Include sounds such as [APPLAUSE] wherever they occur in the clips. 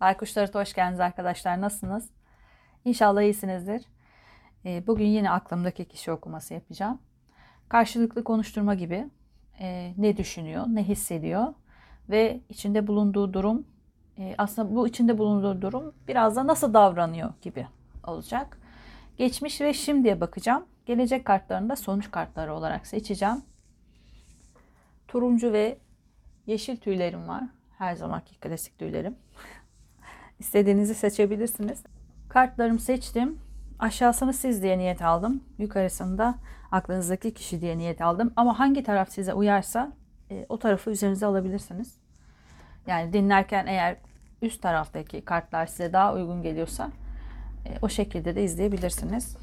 Baykuşları hoş geldiniz arkadaşlar. Nasılsınız? İnşallah iyisinizdir. Ee, bugün yine aklımdaki kişi okuması yapacağım. Karşılıklı konuşturma gibi e, ne düşünüyor, ne hissediyor ve içinde bulunduğu durum e, aslında bu içinde bulunduğu durum biraz da nasıl davranıyor gibi olacak. Geçmiş ve şimdiye bakacağım. Gelecek kartlarını da sonuç kartları olarak seçeceğim. Turuncu ve yeşil tüylerim var. Her zamanki klasik tüylerim. İstediğinizi seçebilirsiniz. Kartlarımı seçtim. Aşağısını siz diye niyet aldım. Yukarısında aklınızdaki kişi diye niyet aldım. Ama hangi taraf size uyarsa e, o tarafı üzerinize alabilirsiniz. Yani dinlerken eğer üst taraftaki kartlar size daha uygun geliyorsa e, o şekilde de izleyebilirsiniz.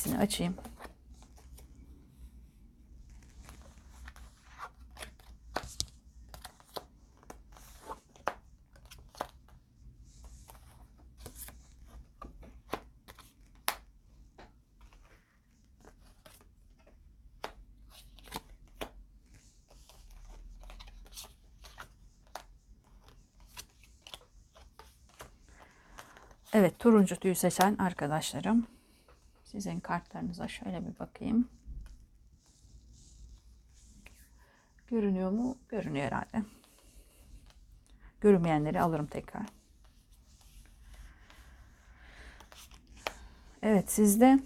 Hepsini açayım. Evet turuncu tüyü seçen arkadaşlarım sizin kartlarınıza şöyle bir bakayım. Görünüyor mu? Görünüyor herhalde. Görünmeyenleri alırım tekrar. Evet sizde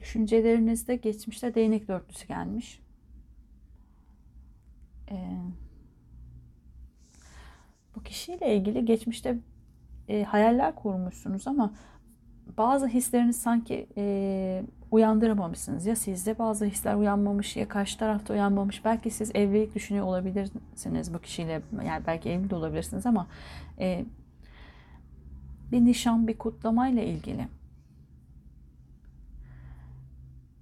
düşüncelerinizde geçmişte değnek dörtlüsü gelmiş. Ee, bu kişiyle ilgili geçmişte e, hayaller kurmuşsunuz ama bazı hisleriniz sanki e, uyandıramamışsınız. Ya sizde bazı hisler uyanmamış ya karşı tarafta uyanmamış. Belki siz evlilik düşünüyor olabilirsiniz bu kişiyle. Yani belki evli de olabilirsiniz ama e, bir nişan, bir kutlamayla ilgili.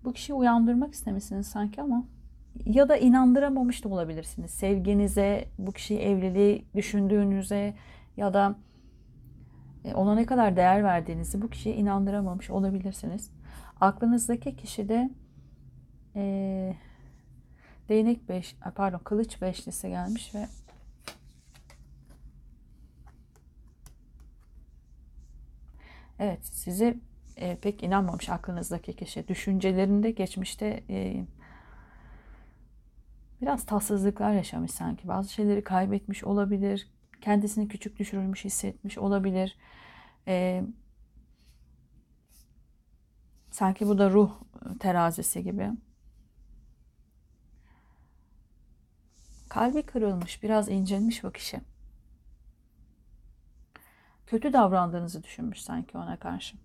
Bu kişiyi uyandırmak istemişsiniz sanki ama ya da inandıramamış da olabilirsiniz. Sevginize, bu kişiyi evliliği düşündüğünüze ya da ona ne kadar değer verdiğinizi bu kişiye inandıramamış olabilirsiniz. Aklınızdaki kişi de e, değnek beş, pardon kılıç beşlisi gelmiş ve evet size e, pek inanmamış aklınızdaki kişi. Düşüncelerinde geçmişte e, biraz tatsızlıklar yaşamış sanki. Bazı şeyleri kaybetmiş olabilir kendisini küçük düşürülmüş hissetmiş olabilir. Ee, sanki bu da ruh terazisi gibi. Kalbi kırılmış, biraz incinmiş bu. Kötü davrandığınızı düşünmüş sanki ona karşı.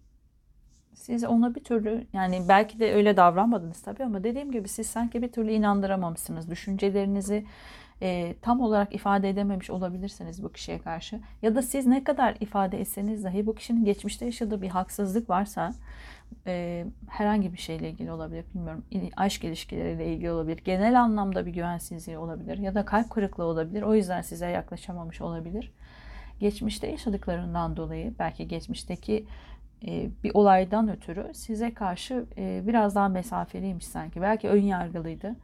Siz ona bir türlü yani belki de öyle davranmadınız tabii ama dediğim gibi siz sanki bir türlü inandıramamışsınız. Düşüncelerinizi e, tam olarak ifade edememiş olabilirsiniz bu kişiye karşı. Ya da siz ne kadar ifade etseniz dahi bu kişinin geçmişte yaşadığı bir haksızlık varsa e, herhangi bir şeyle ilgili olabilir. Bilmiyorum aşk ilişkileriyle ilgili olabilir. Genel anlamda bir güvensizliği olabilir. Ya da kalp kırıklığı olabilir. O yüzden size yaklaşamamış olabilir. Geçmişte yaşadıklarından dolayı belki geçmişteki e, bir olaydan ötürü size karşı e, biraz daha mesafeliymiş sanki. Belki ön yargılıydı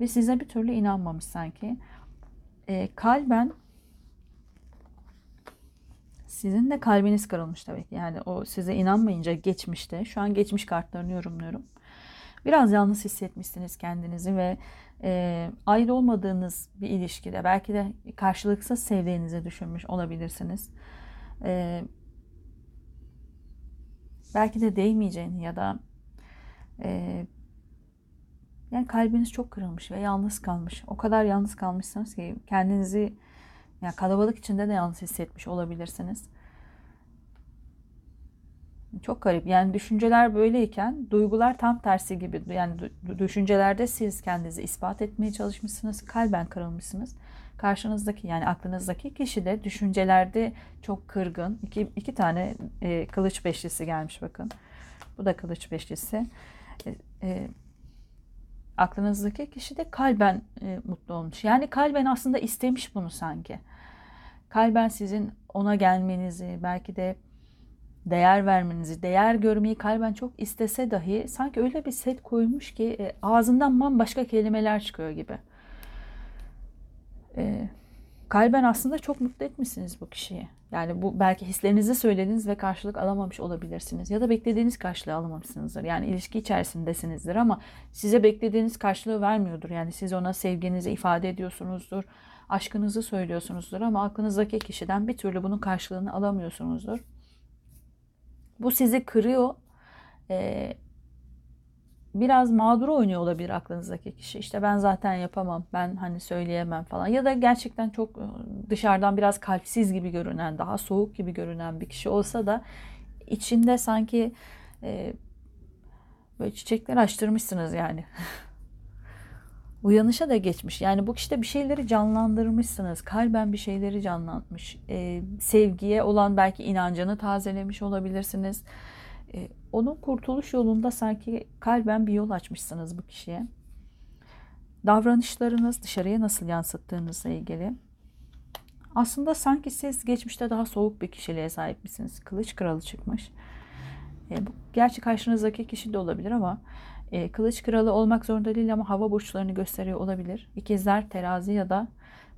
ve size bir türlü inanmamış sanki. E, kalben sizin de kalbiniz kırılmış tabii ki. Yani o size inanmayınca geçmişte, şu an geçmiş kartlarını yorumluyorum. Biraz yalnız hissetmişsiniz kendinizi ve e, ayrı olmadığınız bir ilişkide belki de karşılıksız sevdiğinizi düşünmüş olabilirsiniz. E, belki de değmeyeceğini ya da e, yani kalbiniz çok kırılmış ve yalnız kalmış. O kadar yalnız kalmışsınız ki kendinizi yani kalabalık içinde de yalnız hissetmiş olabilirsiniz. Çok garip. Yani düşünceler böyleyken duygular tam tersi gibi. Yani düşüncelerde siz kendinizi ispat etmeye çalışmışsınız. Kalben kırılmışsınız. Karşınızdaki yani aklınızdaki kişi de düşüncelerde çok kırgın. İki, iki tane e, kılıç beşlisi gelmiş bakın. Bu da kılıç beşlisi. E, e, aklınızdaki kişi de kalben e, mutlu olmuş. Yani kalben aslında istemiş bunu sanki. Kalben sizin ona gelmenizi, belki de değer vermenizi, değer görmeyi kalben çok istese dahi sanki öyle bir set koymuş ki e, ağzından bambaşka kelimeler çıkıyor gibi. E, kalben aslında çok mutlu etmişsiniz bu kişiyi. Yani bu belki hislerinizi söylediniz ve karşılık alamamış olabilirsiniz. Ya da beklediğiniz karşılığı alamamışsınızdır. Yani ilişki içerisindesinizdir ama size beklediğiniz karşılığı vermiyordur. Yani siz ona sevginizi ifade ediyorsunuzdur. Aşkınızı söylüyorsunuzdur ama aklınızdaki kişiden bir türlü bunun karşılığını alamıyorsunuzdur. Bu sizi kırıyor. Ee, biraz mağdur oynuyor olabilir aklınızdaki kişi. İşte ben zaten yapamam, ben hani söyleyemem falan. Ya da gerçekten çok e, dışarıdan biraz kalpsiz gibi görünen, daha soğuk gibi görünen bir kişi olsa da içinde sanki e, böyle çiçekler açtırmışsınız yani. [LAUGHS] Uyanışa da geçmiş. Yani bu kişide bir şeyleri canlandırmışsınız. Kalben bir şeyleri canlanmış. E, sevgiye olan belki inancını tazelemiş olabilirsiniz. E, onun kurtuluş yolunda sanki kalben bir yol açmışsınız bu kişiye. Davranışlarınız dışarıya nasıl yansıttığınızla ilgili. Aslında sanki siz geçmişte daha soğuk bir kişiliğe sahipmişsiniz. Kılıç kralı çıkmış. E, gerçi karşınızdaki kişi de olabilir ama e, kılıç kralı olmak zorunda değil ama hava burçlarını gösteriyor olabilir. İkizler, terazi ya da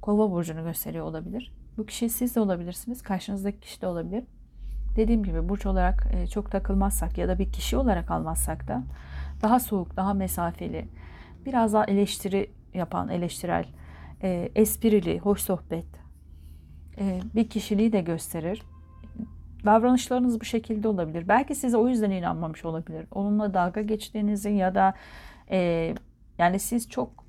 kova burcunu gösteriyor olabilir. Bu kişi siz de olabilirsiniz. Karşınızdaki kişi de olabilir. Dediğim gibi burç olarak e, çok takılmazsak ya da bir kişi olarak almazsak da daha soğuk, daha mesafeli, biraz daha eleştiri yapan, eleştirel, e, esprili, hoş sohbet e, bir kişiliği de gösterir. Davranışlarınız bu şekilde olabilir. Belki size o yüzden inanmamış olabilir. Onunla dalga geçtiğinizi ya da yani siz çok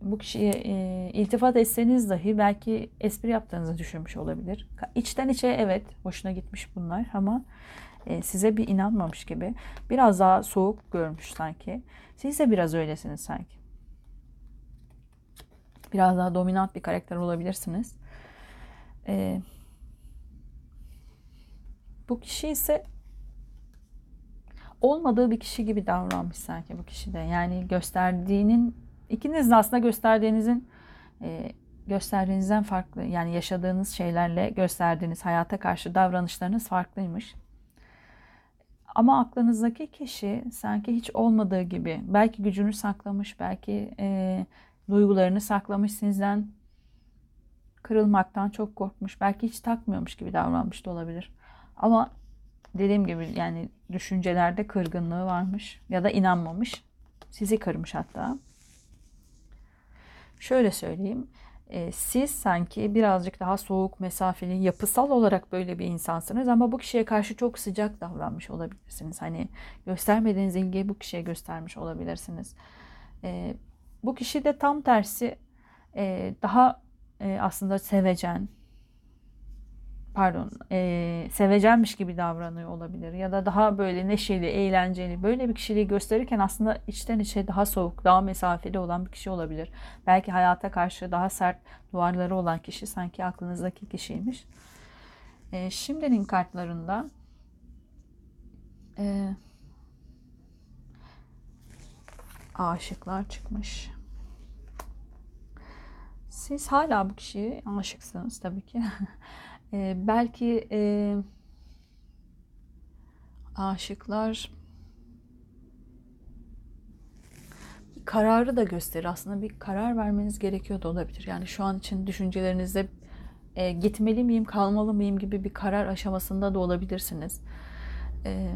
bu kişiye e, iltifat etseniz dahi belki espri yaptığınızı düşünmüş olabilir. İçten içe evet hoşuna gitmiş bunlar ama e, size bir inanmamış gibi. Biraz daha soğuk görmüş sanki. Siz de biraz öylesiniz sanki. Biraz daha dominant bir karakter olabilirsiniz. E, bu kişi ise olmadığı bir kişi gibi davranmış sanki bu kişi de. Yani gösterdiğinin ikiniz de aslında gösterdiğinizin e, gösterdiğinizden farklı yani yaşadığınız şeylerle gösterdiğiniz hayata karşı davranışlarınız farklıymış. Ama aklınızdaki kişi sanki hiç olmadığı gibi belki gücünü saklamış, belki e, duygularını saklamış sizden kırılmaktan çok korkmuş, belki hiç takmıyormuş gibi davranmış da olabilir. Ama dediğim gibi yani düşüncelerde kırgınlığı varmış ya da inanmamış. Sizi kırmış hatta. Şöyle söyleyeyim. E, siz sanki birazcık daha soğuk, mesafeli, yapısal olarak böyle bir insansınız ama bu kişiye karşı çok sıcak davranmış olabilirsiniz. Hani göstermediğiniz ilgiyi bu kişiye göstermiş olabilirsiniz. E, bu kişi de tam tersi e, daha aslında sevecen, pardon e, sevecenmiş gibi davranıyor olabilir ya da daha böyle neşeli, eğlenceli böyle bir kişiliği gösterirken aslında içten içe daha soğuk, daha mesafeli olan bir kişi olabilir. Belki hayata karşı daha sert duvarları olan kişi sanki aklınızdaki kişiymiş. E, şimdinin kartlarında e, aşıklar çıkmış. Siz hala bu kişiye aşıksınız tabii ki. [LAUGHS] E, belki e, aşıklar kararı da gösterir. Aslında bir karar vermeniz gerekiyor da olabilir. Yani şu an için düşüncelerinizde e, gitmeli miyim, kalmalı mıyım gibi bir karar aşamasında da olabilirsiniz. E,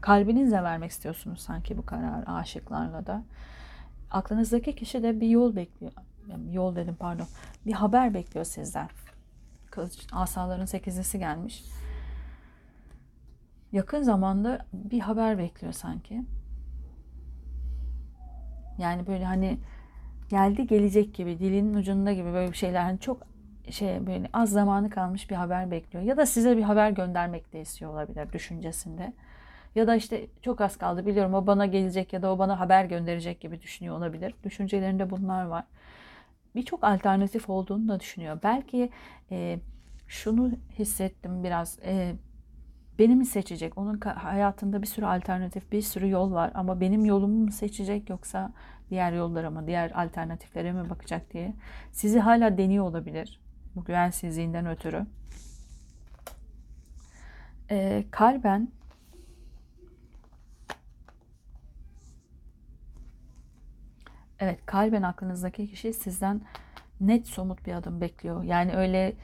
kalbinizle vermek istiyorsunuz sanki bu karar aşıklarla da. Aklınızdaki kişi de bir yol bekliyor yol dedim pardon. Bir haber bekliyor sizden. Kılıç, asaların sekizlisi gelmiş. Yakın zamanda bir haber bekliyor sanki. Yani böyle hani geldi gelecek gibi dilinin ucunda gibi böyle bir şeyler hani çok şey böyle az zamanı kalmış bir haber bekliyor. Ya da size bir haber göndermek de istiyor olabilir düşüncesinde. Ya da işte çok az kaldı biliyorum o bana gelecek ya da o bana haber gönderecek gibi düşünüyor olabilir. Düşüncelerinde bunlar var. Birçok alternatif olduğunu da düşünüyor. Belki e, şunu hissettim biraz. E, beni mi seçecek? Onun hayatında bir sürü alternatif, bir sürü yol var ama benim yolumu mu seçecek yoksa diğer yollara mı, diğer alternatiflere mi bakacak diye. Sizi hala deniyor olabilir bu güvensizliğinden ötürü. Ee, kalben Evet, kalben aklınızdaki kişi sizden net somut bir adım bekliyor. Yani öyle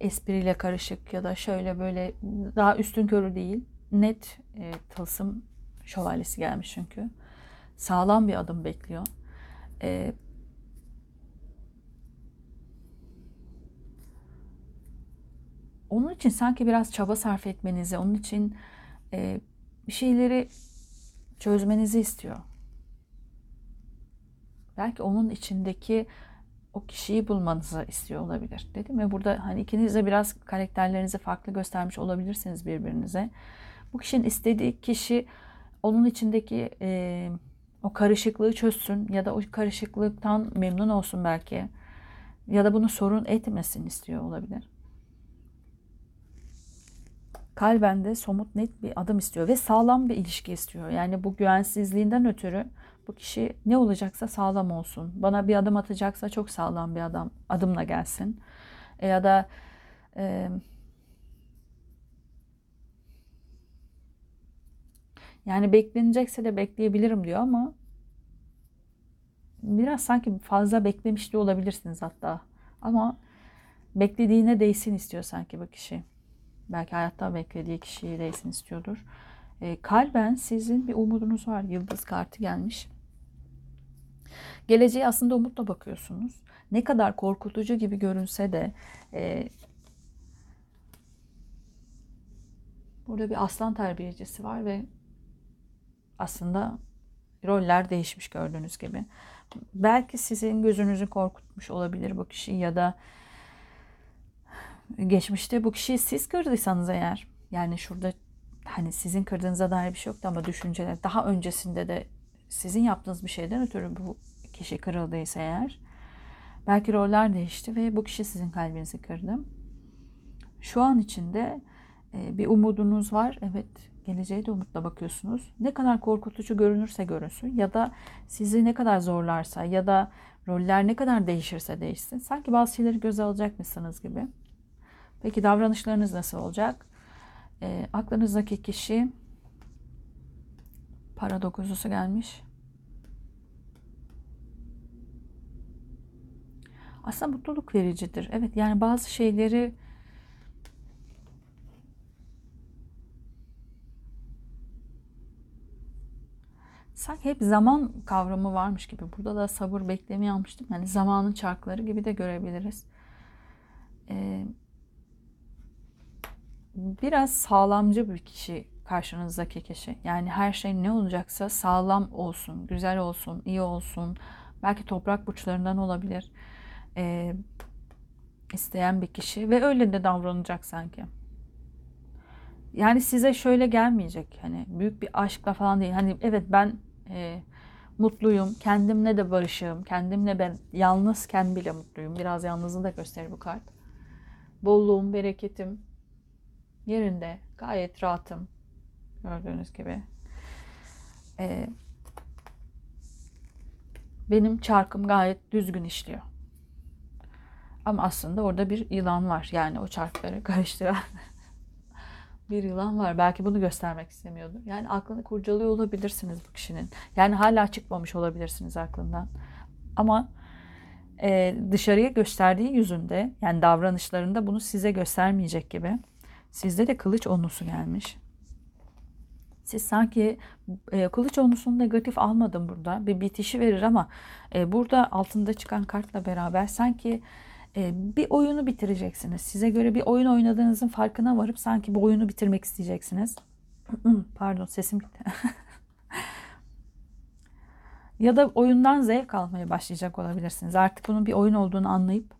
espriyle karışık ya da şöyle böyle daha üstün körü değil. Net e, tılsım şövalyesi gelmiş çünkü. Sağlam bir adım bekliyor. E, onun için sanki biraz çaba sarf etmenizi, onun için e, bir şeyleri çözmenizi istiyor. Belki onun içindeki o kişiyi bulmanızı istiyor olabilir. Dedim ya burada hani ikiniz de biraz karakterlerinizi farklı göstermiş olabilirsiniz birbirinize. Bu kişinin istediği kişi onun içindeki e, o karışıklığı çözsün ya da o karışıklıktan memnun olsun belki. Ya da bunu sorun etmesin istiyor olabilir. Kalben de somut net bir adım istiyor ve sağlam bir ilişki istiyor. Yani bu güvensizliğinden ötürü bu kişi ne olacaksa sağlam olsun. Bana bir adım atacaksa çok sağlam bir adam adımla gelsin. E ya da e, yani beklenecekse de bekleyebilirim diyor ama biraz sanki fazla beklemiş de olabilirsiniz hatta. Ama beklediğine değsin istiyor sanki bu kişi. Belki hayatta beklediği kişiyi değsin istiyordur. E, kalben sizin bir umudunuz var. Yıldız kartı gelmiş. Geleceğe aslında umutla bakıyorsunuz. Ne kadar korkutucu gibi görünse de e, burada bir aslan terbiyecisi var ve aslında roller değişmiş gördüğünüz gibi. Belki sizin gözünüzü korkutmuş olabilir bu kişi ya da geçmişte bu kişiyi siz kırdıysanız eğer yani şurada hani sizin kırdığınıza dair bir şey yoktu ama düşünceler daha öncesinde de sizin yaptığınız bir şeyden ötürü bu kişi kırıldıysa eğer belki roller değişti ve bu kişi sizin kalbinizi kırdı. Şu an içinde e, bir umudunuz var. Evet geleceğe de umutla bakıyorsunuz. Ne kadar korkutucu görünürse görünsün ya da sizi ne kadar zorlarsa ya da roller ne kadar değişirse değişsin. Sanki bazı şeyleri göze alacakmışsınız gibi. Peki davranışlarınız nasıl olacak? E, aklınızdaki kişi para gelmiş. aslında mutluluk vericidir. Evet yani bazı şeyleri sanki hep zaman kavramı varmış gibi. Burada da sabır beklemeyi almıştım. Yani zamanın çarkları gibi de görebiliriz. Ee, biraz sağlamcı bir kişi karşınızdaki kişi. Yani her şey ne olacaksa sağlam olsun, güzel olsun, iyi olsun. Belki toprak burçlarından olabilir e, isteyen bir kişi ve öyle de davranacak sanki. Yani size şöyle gelmeyecek hani büyük bir aşkla falan değil. Hani evet ben e, mutluyum, kendimle de barışığım, kendimle ben yalnızken bile mutluyum. Biraz yalnızlığı da gösterir bu kart. Bolluğum, bereketim yerinde, gayet rahatım. Gördüğünüz gibi. Ee, benim çarkım gayet düzgün işliyor. Ama aslında orada bir yılan var. Yani o çarkları [LAUGHS] karıştıran bir yılan var. Belki bunu göstermek istemiyordu. Yani aklını kurcalıyor olabilirsiniz bu kişinin. Yani hala çıkmamış olabilirsiniz aklından. Ama e, dışarıya gösterdiği yüzünde yani davranışlarında bunu size göstermeyecek gibi. Sizde de kılıç onlusu gelmiş. Siz sanki e, kılıç onlusunu negatif almadım burada. Bir bitişi verir ama e, burada altında çıkan kartla beraber sanki ee, bir oyunu bitireceksiniz. Size göre bir oyun oynadığınızın farkına varıp sanki bu oyunu bitirmek isteyeceksiniz. [CLEARS THROAT] Pardon sesim gitti. [LAUGHS] ya da oyundan zevk almaya başlayacak olabilirsiniz. Artık bunun bir oyun olduğunu anlayıp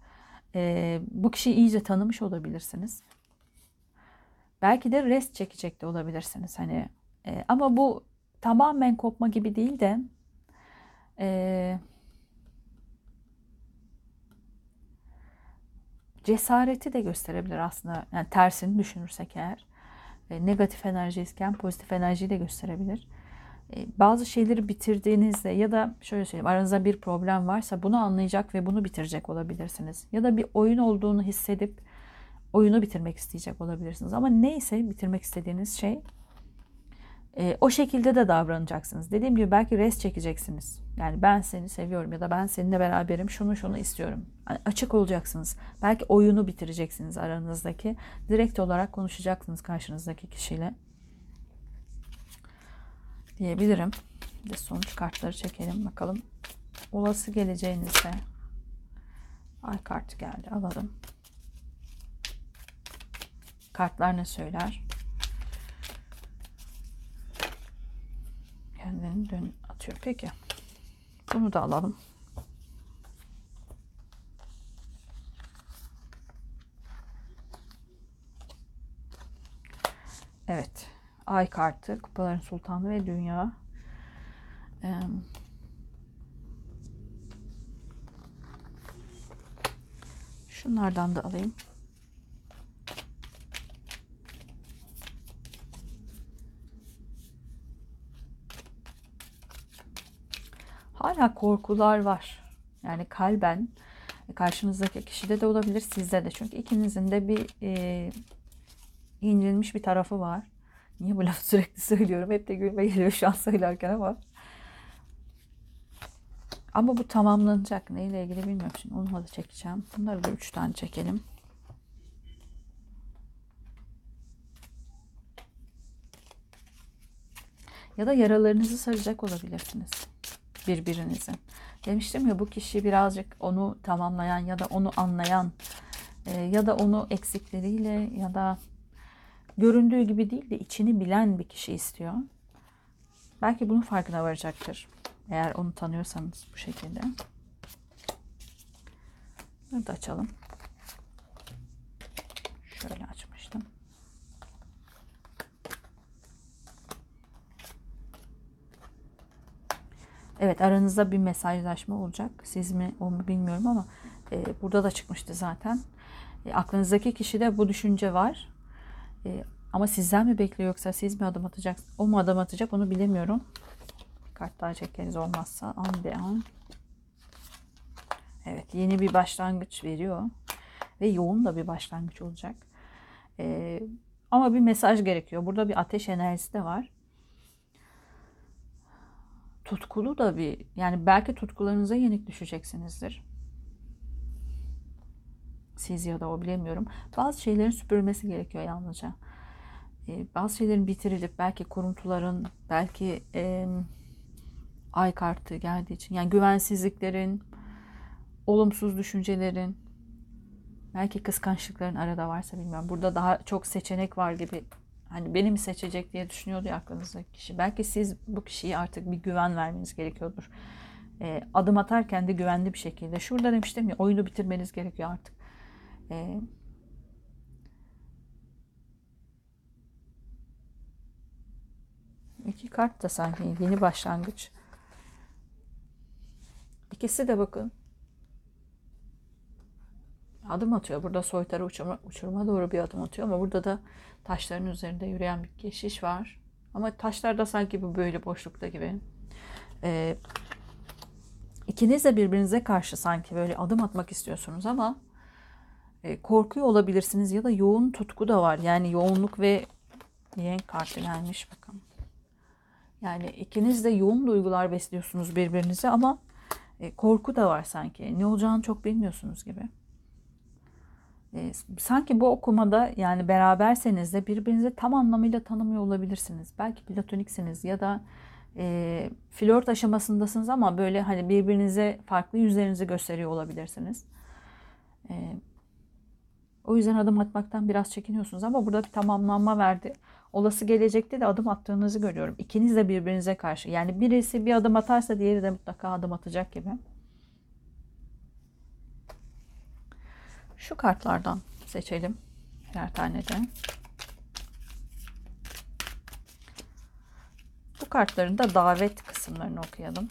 e, bu kişiyi iyice tanımış olabilirsiniz. Belki de rest çekecek de olabilirsiniz. Hani e, ama bu tamamen kopma gibi değil de e, cesareti de gösterebilir aslında. Yani tersini düşünürsek eğer. E, negatif enerjiyken pozitif enerjiyi de gösterebilir. E, bazı şeyleri bitirdiğinizde ya da şöyle söyleyeyim aranızda bir problem varsa bunu anlayacak ve bunu bitirecek olabilirsiniz. Ya da bir oyun olduğunu hissedip oyunu bitirmek isteyecek olabilirsiniz. Ama neyse bitirmek istediğiniz şey e, o şekilde de davranacaksınız. Dediğim gibi belki res çekeceksiniz. Yani ben seni seviyorum ya da ben seninle beraberim şunu şunu istiyorum. Yani açık olacaksınız. Belki oyunu bitireceksiniz aranızdaki. Direkt olarak konuşacaksınız karşınızdaki kişiyle. Diyebilirim. Bir de sonuç kartları çekelim bakalım. Olası geleceğinizde ay kartı geldi alalım. Kartlar ne söyler? Kendini dön atıyor. Peki. Bunu da alalım. Evet. Ay kartı, kupaların sultanı ve dünya. Şunlardan da alayım. Hala korkular var. Yani kalben karşınızdaki kişide de olabilir sizde de. Çünkü ikinizin de bir e, incinmiş bir tarafı var. Niye bu lafı sürekli söylüyorum? Hep de gülme geliyor şu an söylerken ama. Ama bu tamamlanacak. Neyle ilgili bilmiyorum. Şimdi onu da çekeceğim. Bunları da üç tane çekelim. Ya da yaralarınızı saracak olabilirsiniz birbirinizin. Demiştim ya bu kişi birazcık onu tamamlayan ya da onu anlayan e, ya da onu eksikleriyle ya da göründüğü gibi değil de içini bilen bir kişi istiyor. Belki bunun farkına varacaktır. Eğer onu tanıyorsanız bu şekilde. Bunu da açalım. Şöyle açmıştım. Evet aranızda bir mesajlaşma olacak. Siz mi o mu bilmiyorum ama e, burada da çıkmıştı zaten. E, aklınızdaki kişide bu düşünce var. E, ama sizden mi bekliyor yoksa siz mi adım atacak? O mu adım atacak onu bilemiyorum. Kart daha çekeriz olmazsa. An be an. Evet yeni bir başlangıç veriyor. Ve yoğun da bir başlangıç olacak. E, ama bir mesaj gerekiyor. Burada bir ateş enerjisi de var tutkulu da bir yani belki tutkularınıza yenik düşeceksinizdir. Siz ya da o bilemiyorum. Bazı şeylerin süpürülmesi gerekiyor yalnızca. Ee, bazı şeylerin bitirilip belki kuruntuların belki e, ay kartı geldiği için yani güvensizliklerin olumsuz düşüncelerin belki kıskançlıkların arada varsa bilmiyorum. Burada daha çok seçenek var gibi hani beni mi seçecek diye düşünüyordu ya aklınızdaki kişi. Belki siz bu kişiye artık bir güven vermeniz gerekiyordur. E, adım atarken de güvenli bir şekilde. Şurada demiştim ya oyunu bitirmeniz gerekiyor artık. E, iki kart da sanki yeni başlangıç. İkisi de bakın adım atıyor. Burada soytarı uçurma, uçuruma doğru bir adım atıyor ama burada da taşların üzerinde yürüyen bir keşiş var. Ama taşlar da sanki bu böyle boşlukta gibi. Ee, ikiniz de birbirinize karşı sanki böyle adım atmak istiyorsunuz ama e, korkuyor olabilirsiniz ya da yoğun tutku da var. Yani yoğunluk ve yenk kartı gelmiş bakın. Yani ikiniz de yoğun duygular besliyorsunuz birbirinize ama e, korku da var sanki. Ne olacağını çok bilmiyorsunuz gibi. E, sanki bu okumada yani beraberseniz de birbirinizi tam anlamıyla tanımıyor olabilirsiniz. Belki platoniksiniz ya da e, flört aşamasındasınız ama böyle hani birbirinize farklı yüzlerinizi gösteriyor olabilirsiniz. E, o yüzden adım atmaktan biraz çekiniyorsunuz ama burada bir tamamlanma verdi. Olası gelecekte de adım attığınızı görüyorum. İkiniz de birbirinize karşı. Yani birisi bir adım atarsa diğeri de mutlaka adım atacak gibi. Şu kartlardan seçelim. Birer tane de. Bu kartların da davet kısımlarını okuyalım.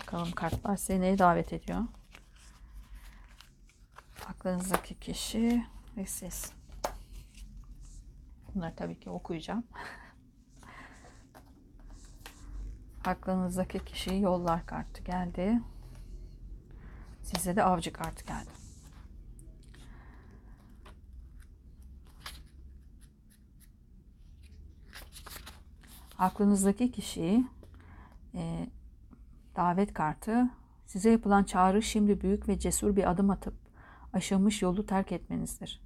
Bakalım kartlar seni neye davet ediyor? Aklınızdaki kişi ve siz. Bunları tabii ki okuyacağım. [LAUGHS] Aklınızdaki kişiyi yollar kartı geldi. Size de avcı kartı geldi. Aklınızdaki kişiyi e, davet kartı size yapılan çağrı şimdi büyük ve cesur bir adım atıp aşılmış yolu terk etmenizdir.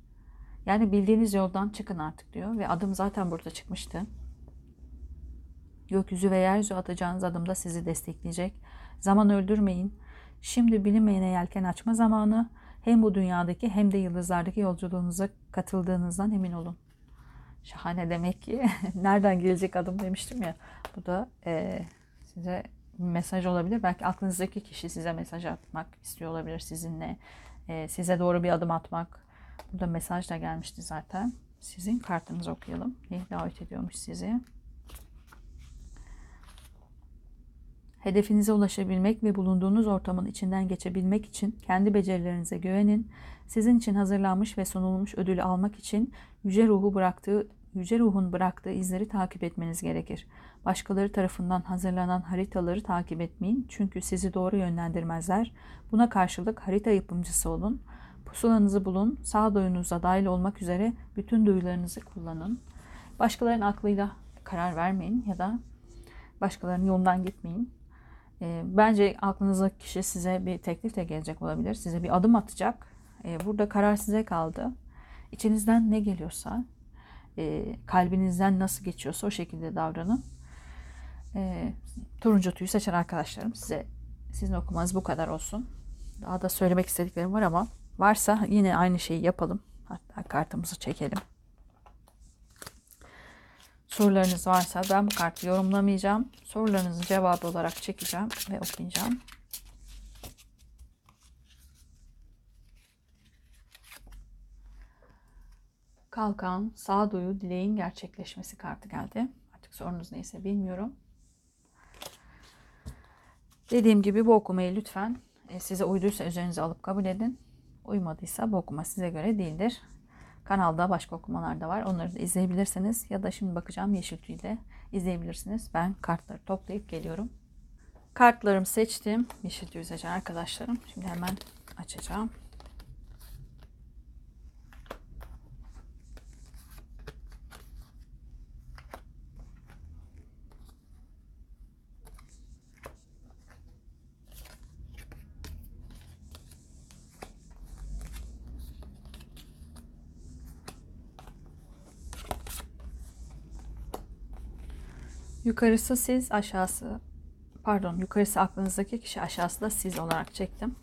Yani bildiğiniz yoldan çıkın artık diyor ve adım zaten burada çıkmıştı. Gökyüzü ve yeryüzü atacağınız adımda sizi destekleyecek. Zaman öldürmeyin. Şimdi bilinmeyene yelken açma zamanı. Hem bu dünyadaki hem de yıldızlardaki yolculuğunuza katıldığınızdan emin olun. Şahane demek ki. [LAUGHS] Nereden gelecek adım demiştim ya. Bu da e, size mesaj olabilir. Belki aklınızdaki kişi size mesaj atmak istiyor olabilir sizinle. E, size doğru bir adım atmak. Burada mesaj da gelmişti zaten. Sizin kartınızı okuyalım. Neyi davet ediyormuş sizi? Hedefinize ulaşabilmek ve bulunduğunuz ortamın içinden geçebilmek için kendi becerilerinize güvenin. Sizin için hazırlanmış ve sunulmuş ödülü almak için yüce ruhu bıraktığı yüce ruhun bıraktığı izleri takip etmeniz gerekir. Başkaları tarafından hazırlanan haritaları takip etmeyin çünkü sizi doğru yönlendirmezler. Buna karşılık harita yapımcısı olun. Pusulanızı bulun, sağduyunuza dahil olmak üzere bütün duyularınızı kullanın. Başkalarının aklıyla karar vermeyin ya da başkalarının yolundan gitmeyin. E, bence aklınızdaki kişi size bir teklifle gelecek olabilir. Size bir adım atacak. E, burada karar size kaldı. İçinizden ne geliyorsa, e, kalbinizden nasıl geçiyorsa o şekilde davranın. E, turuncu tüyü seçen arkadaşlarım size sizin okumanız bu kadar olsun. Daha da söylemek istediklerim var ama varsa yine aynı şeyi yapalım. Hatta kartımızı çekelim. Sorularınız varsa ben bu kartı yorumlamayacağım. Sorularınızın cevabı olarak çekeceğim ve okuyacağım. Kalkan, sağduyu, dileğin gerçekleşmesi kartı geldi. Artık sorunuz neyse bilmiyorum. Dediğim gibi bu okumayı lütfen e, size uyduysa üzerinize alıp kabul edin. Uymadıysa bu okuma size göre değildir. Kanalda başka okumalar da var. Onları da izleyebilirsiniz. Ya da şimdi bakacağım Yeşil Tüy ile izleyebilirsiniz. Ben kartları toplayıp geliyorum. Kartlarımı seçtim. Yeşil Tüy seçen arkadaşlarım. Şimdi hemen açacağım. Yukarısı siz, aşağısı pardon, yukarısı aklınızdaki kişi, aşağısı da siz olarak çektim.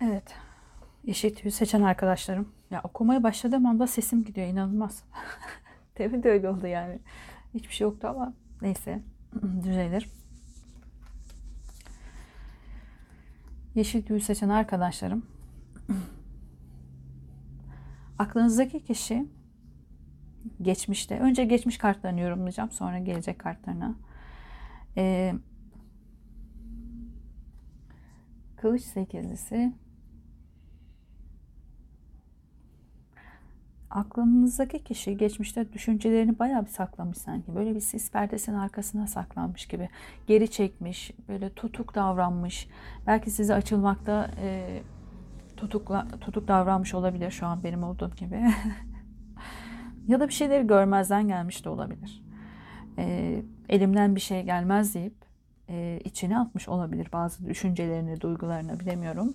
Evet. Yeşil tüyü seçen arkadaşlarım. Ya okumaya başladığım anda sesim gidiyor. inanılmaz. [LAUGHS] Demin de öyle oldu yani. Hiçbir şey yoktu ama neyse. [CLEARS THROAT] Düzelir. Yeşil tüyü seçen arkadaşlarım. [CLEARS THROAT] Aklınızdaki kişi geçmişte. Önce geçmiş kartlarını yorumlayacağım. Sonra gelecek kartlarına. Ee, kılıç sekizlisi aklınızdaki kişi geçmişte düşüncelerini bayağı bir saklamış sanki. Böyle bir sis perdesinin arkasına saklanmış gibi. Geri çekmiş, böyle tutuk davranmış. Belki size açılmakta e, tutukla, tutuk davranmış olabilir şu an benim olduğum gibi. [LAUGHS] ya da bir şeyleri görmezden gelmiş de olabilir. E, elimden bir şey gelmez deyip e, içine atmış olabilir bazı düşüncelerini, duygularını bilemiyorum.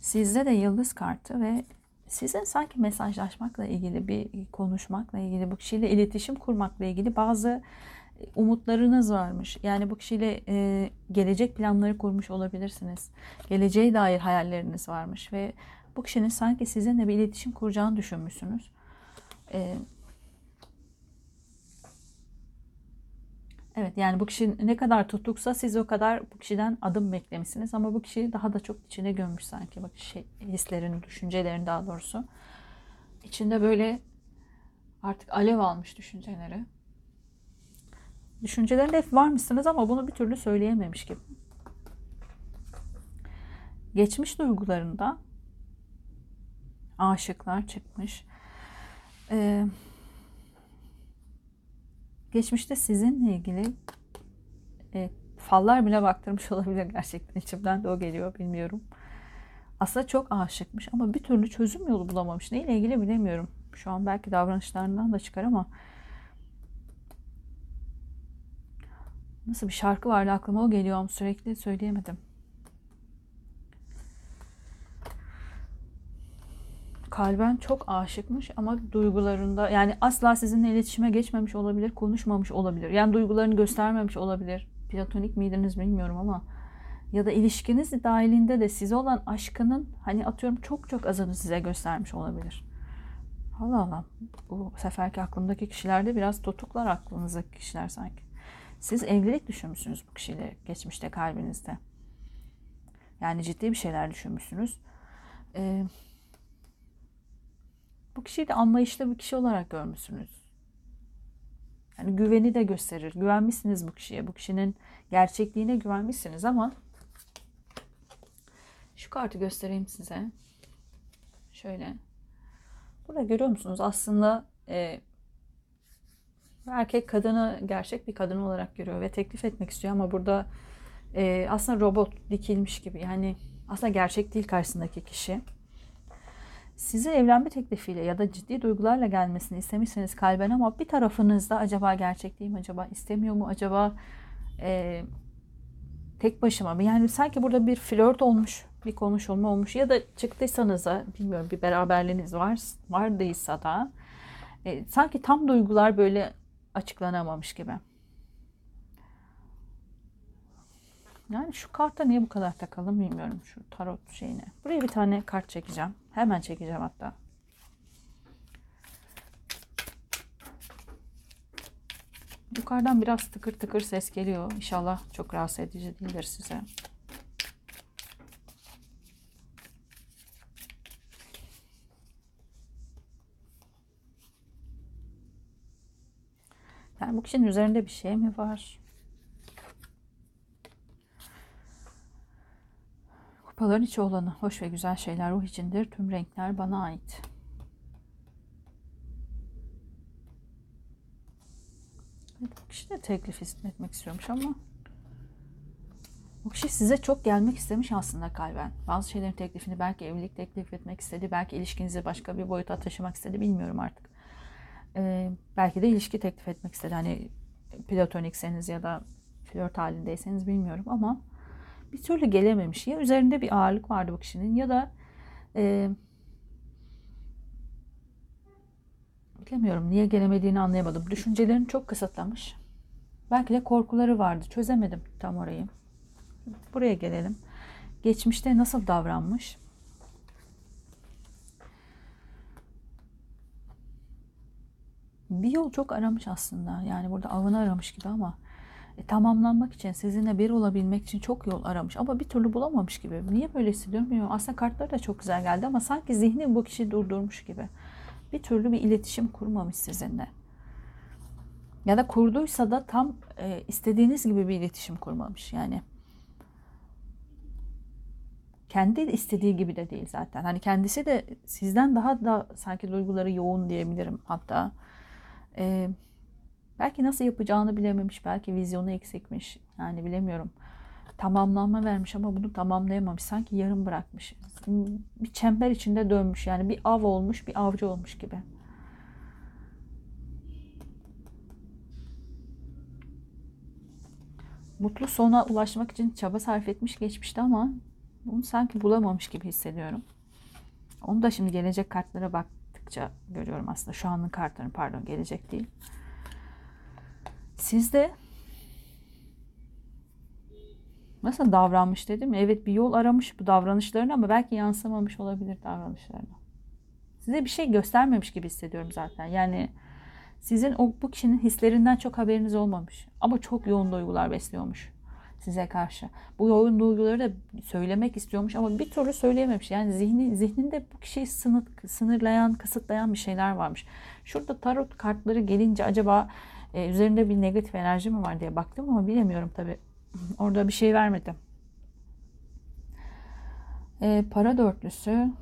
Sizde de yıldız kartı ve sizin sanki mesajlaşmakla ilgili bir konuşmakla ilgili bu kişiyle iletişim kurmakla ilgili bazı umutlarınız varmış. Yani bu kişiyle e, gelecek planları kurmuş olabilirsiniz. Geleceğe dair hayalleriniz varmış ve bu kişinin sanki sizinle bir iletişim kuracağını düşünmüşsünüz. E, evet yani bu kişi ne kadar tutuksa siz o kadar bu kişiden adım beklemişsiniz ama bu kişi daha da çok içine gömmüş sanki bak şey hislerini, düşüncelerini daha doğrusu. İçinde böyle artık alev almış düşünceleri. Düşüncelerinde hep varmışsınız ama bunu bir türlü söyleyememiş gibi. Geçmiş duygularında aşıklar çıkmış. Ee, geçmişte sizinle ilgili e, fallar bile baktırmış [LAUGHS] olabilir gerçekten. içimden de o geliyor bilmiyorum. Aslında çok aşıkmış ama bir türlü çözüm yolu bulamamış. Neyle ilgili bilemiyorum. Şu an belki davranışlarından da çıkar ama Nasıl bir şarkı vardı aklıma o geliyor ama sürekli söyleyemedim. Kalben çok aşıkmış ama duygularında yani asla sizinle iletişime geçmemiş olabilir, konuşmamış olabilir. Yani duygularını göstermemiş olabilir. Platonik miydiniz bilmiyorum ama ya da ilişkiniz dahilinde de size olan aşkının hani atıyorum çok çok azını size göstermiş olabilir. Allah Allah. Bu seferki aklımdaki kişilerde biraz tutuklar aklınızdaki kişiler sanki. Siz evlilik düşünmüşsünüz bu kişiyle geçmişte kalbinizde. Yani ciddi bir şeyler düşünmüşsünüz. Ee, bu kişiyi de anlayışlı bir kişi olarak görmüşsünüz. Yani güveni de gösterir. Güvenmişsiniz bu kişiye. Bu kişinin gerçekliğine güvenmişsiniz ama şu kartı göstereyim size. Şöyle. Burada görüyor musunuz? Aslında e, erkek kadını gerçek bir kadın olarak görüyor ve teklif etmek istiyor ama burada e, aslında robot dikilmiş gibi yani aslında gerçek değil karşısındaki kişi. Size evlenme teklifiyle ya da ciddi duygularla gelmesini istemişseniz kalben ama bir tarafınızda acaba gerçek değil mi? Acaba istemiyor mu? Acaba e, tek başıma mı? Yani sanki burada bir flört olmuş, bir konuşulma olmuş ya da çıktıysanız da bilmiyorum bir beraberliğiniz var, vardıysa da e, sanki tam duygular böyle açıklanamamış gibi. Yani şu kartta niye bu kadar takalım bilmiyorum şu tarot şeyine. Buraya bir tane kart çekeceğim. Hemen çekeceğim hatta. Yukarıdan biraz tıkır tıkır ses geliyor. İnşallah çok rahatsız edici değildir size. Yani bu kişinin üzerinde bir şey mi var? Kupaların içi olanı. Hoş ve güzel şeyler ruh içindir. Tüm renkler bana ait. Bu kişi de teklif etmek istiyormuş ama bu kişi size çok gelmek istemiş aslında kalben. Bazı şeylerin teklifini belki evlilik teklif etmek istedi. Belki ilişkinizi başka bir boyuta taşımak istedi. Bilmiyorum artık e, belki de ilişki teklif etmek istedi. Hani platonikseniz ya da flört halindeyseniz bilmiyorum ama bir türlü gelememiş. Ya üzerinde bir ağırlık vardı bu kişinin ya da e, bilemiyorum niye gelemediğini anlayamadım. Düşüncelerini çok kısıtlamış. Belki de korkuları vardı. Çözemedim tam orayı. Buraya gelelim. Geçmişte nasıl davranmış? bir yol çok aramış aslında. Yani burada avını aramış gibi ama e, tamamlanmak için, sizinle bir olabilmek için çok yol aramış ama bir türlü bulamamış gibi. Niye böyle hissediyorum bilmiyorum. Aslında kartları da çok güzel geldi ama sanki zihni bu kişi durdurmuş gibi. Bir türlü bir iletişim kurmamış sizinle. Ya da kurduysa da tam e, istediğiniz gibi bir iletişim kurmamış. Yani kendi istediği gibi de değil zaten. Hani kendisi de sizden daha da sanki duyguları yoğun diyebilirim hatta. Ee, belki nasıl yapacağını bilememiş. Belki vizyonu eksikmiş. Yani bilemiyorum. Tamamlanma vermiş ama bunu tamamlayamamış. Sanki yarım bırakmış. Bir çember içinde dönmüş. Yani bir av olmuş, bir avcı olmuş gibi. Mutlu sona ulaşmak için çaba sarf etmiş geçmişti ama bunu sanki bulamamış gibi hissediyorum. Onu da şimdi gelecek kartlara baktıkça görüyorum aslında. Şu anın kartlarını pardon gelecek değil. Sizde nasıl davranmış dedim. Evet bir yol aramış bu davranışlarını ama belki yansımamış olabilir davranışlarına. Size bir şey göstermemiş gibi hissediyorum zaten. Yani sizin o bu kişinin hislerinden çok haberiniz olmamış. Ama çok yoğun duygular besliyormuş size karşı. Bu yoğun duyguları da söylemek istiyormuş ama bir türlü söyleyememiş. Yani zihni, zihninde bu kişiyi sınır, sınırlayan, kısıtlayan bir şeyler varmış. Şurada tarot kartları gelince acaba e, üzerinde bir negatif enerji mi var diye baktım ama bilemiyorum tabi. [CLEARS THROAT] Orada bir şey vermedi. E, para dörtlüsü.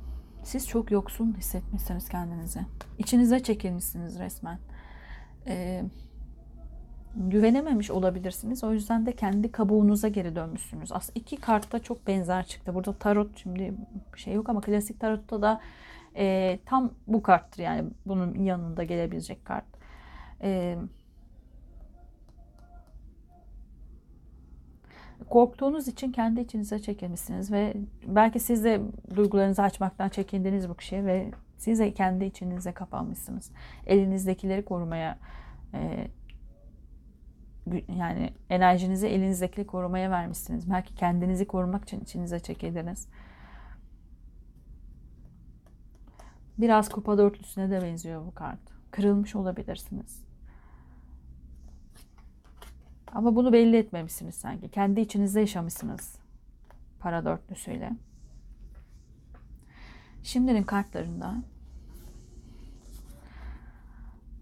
Siz çok yoksun hissetmişsiniz kendinizi. İçinize çekilmişsiniz resmen. E, güvenememiş olabilirsiniz. O yüzden de kendi kabuğunuza geri dönmüşsünüz. Aslında iki kartta çok benzer çıktı. Burada tarot şimdi şey yok ama klasik tarotta da e, tam bu karttır yani bunun yanında gelebilecek kart. E, korktuğunuz için kendi içinize çekilmişsiniz ve belki siz de duygularınızı açmaktan çekindiniz bu kişiye ve siz de kendi içinize kapanmışsınız. Elinizdekileri korumaya e, yani enerjinizi elinizdekileri korumaya vermişsiniz. Belki kendinizi korumak için içinize çekildiniz. Biraz kupa dörtlüsüne de benziyor bu kart. Kırılmış olabilirsiniz. Ama bunu belli etmemişsiniz sanki. Kendi içinizde yaşamışsınız. Para dörtlüsüyle. Şimdinin kartlarında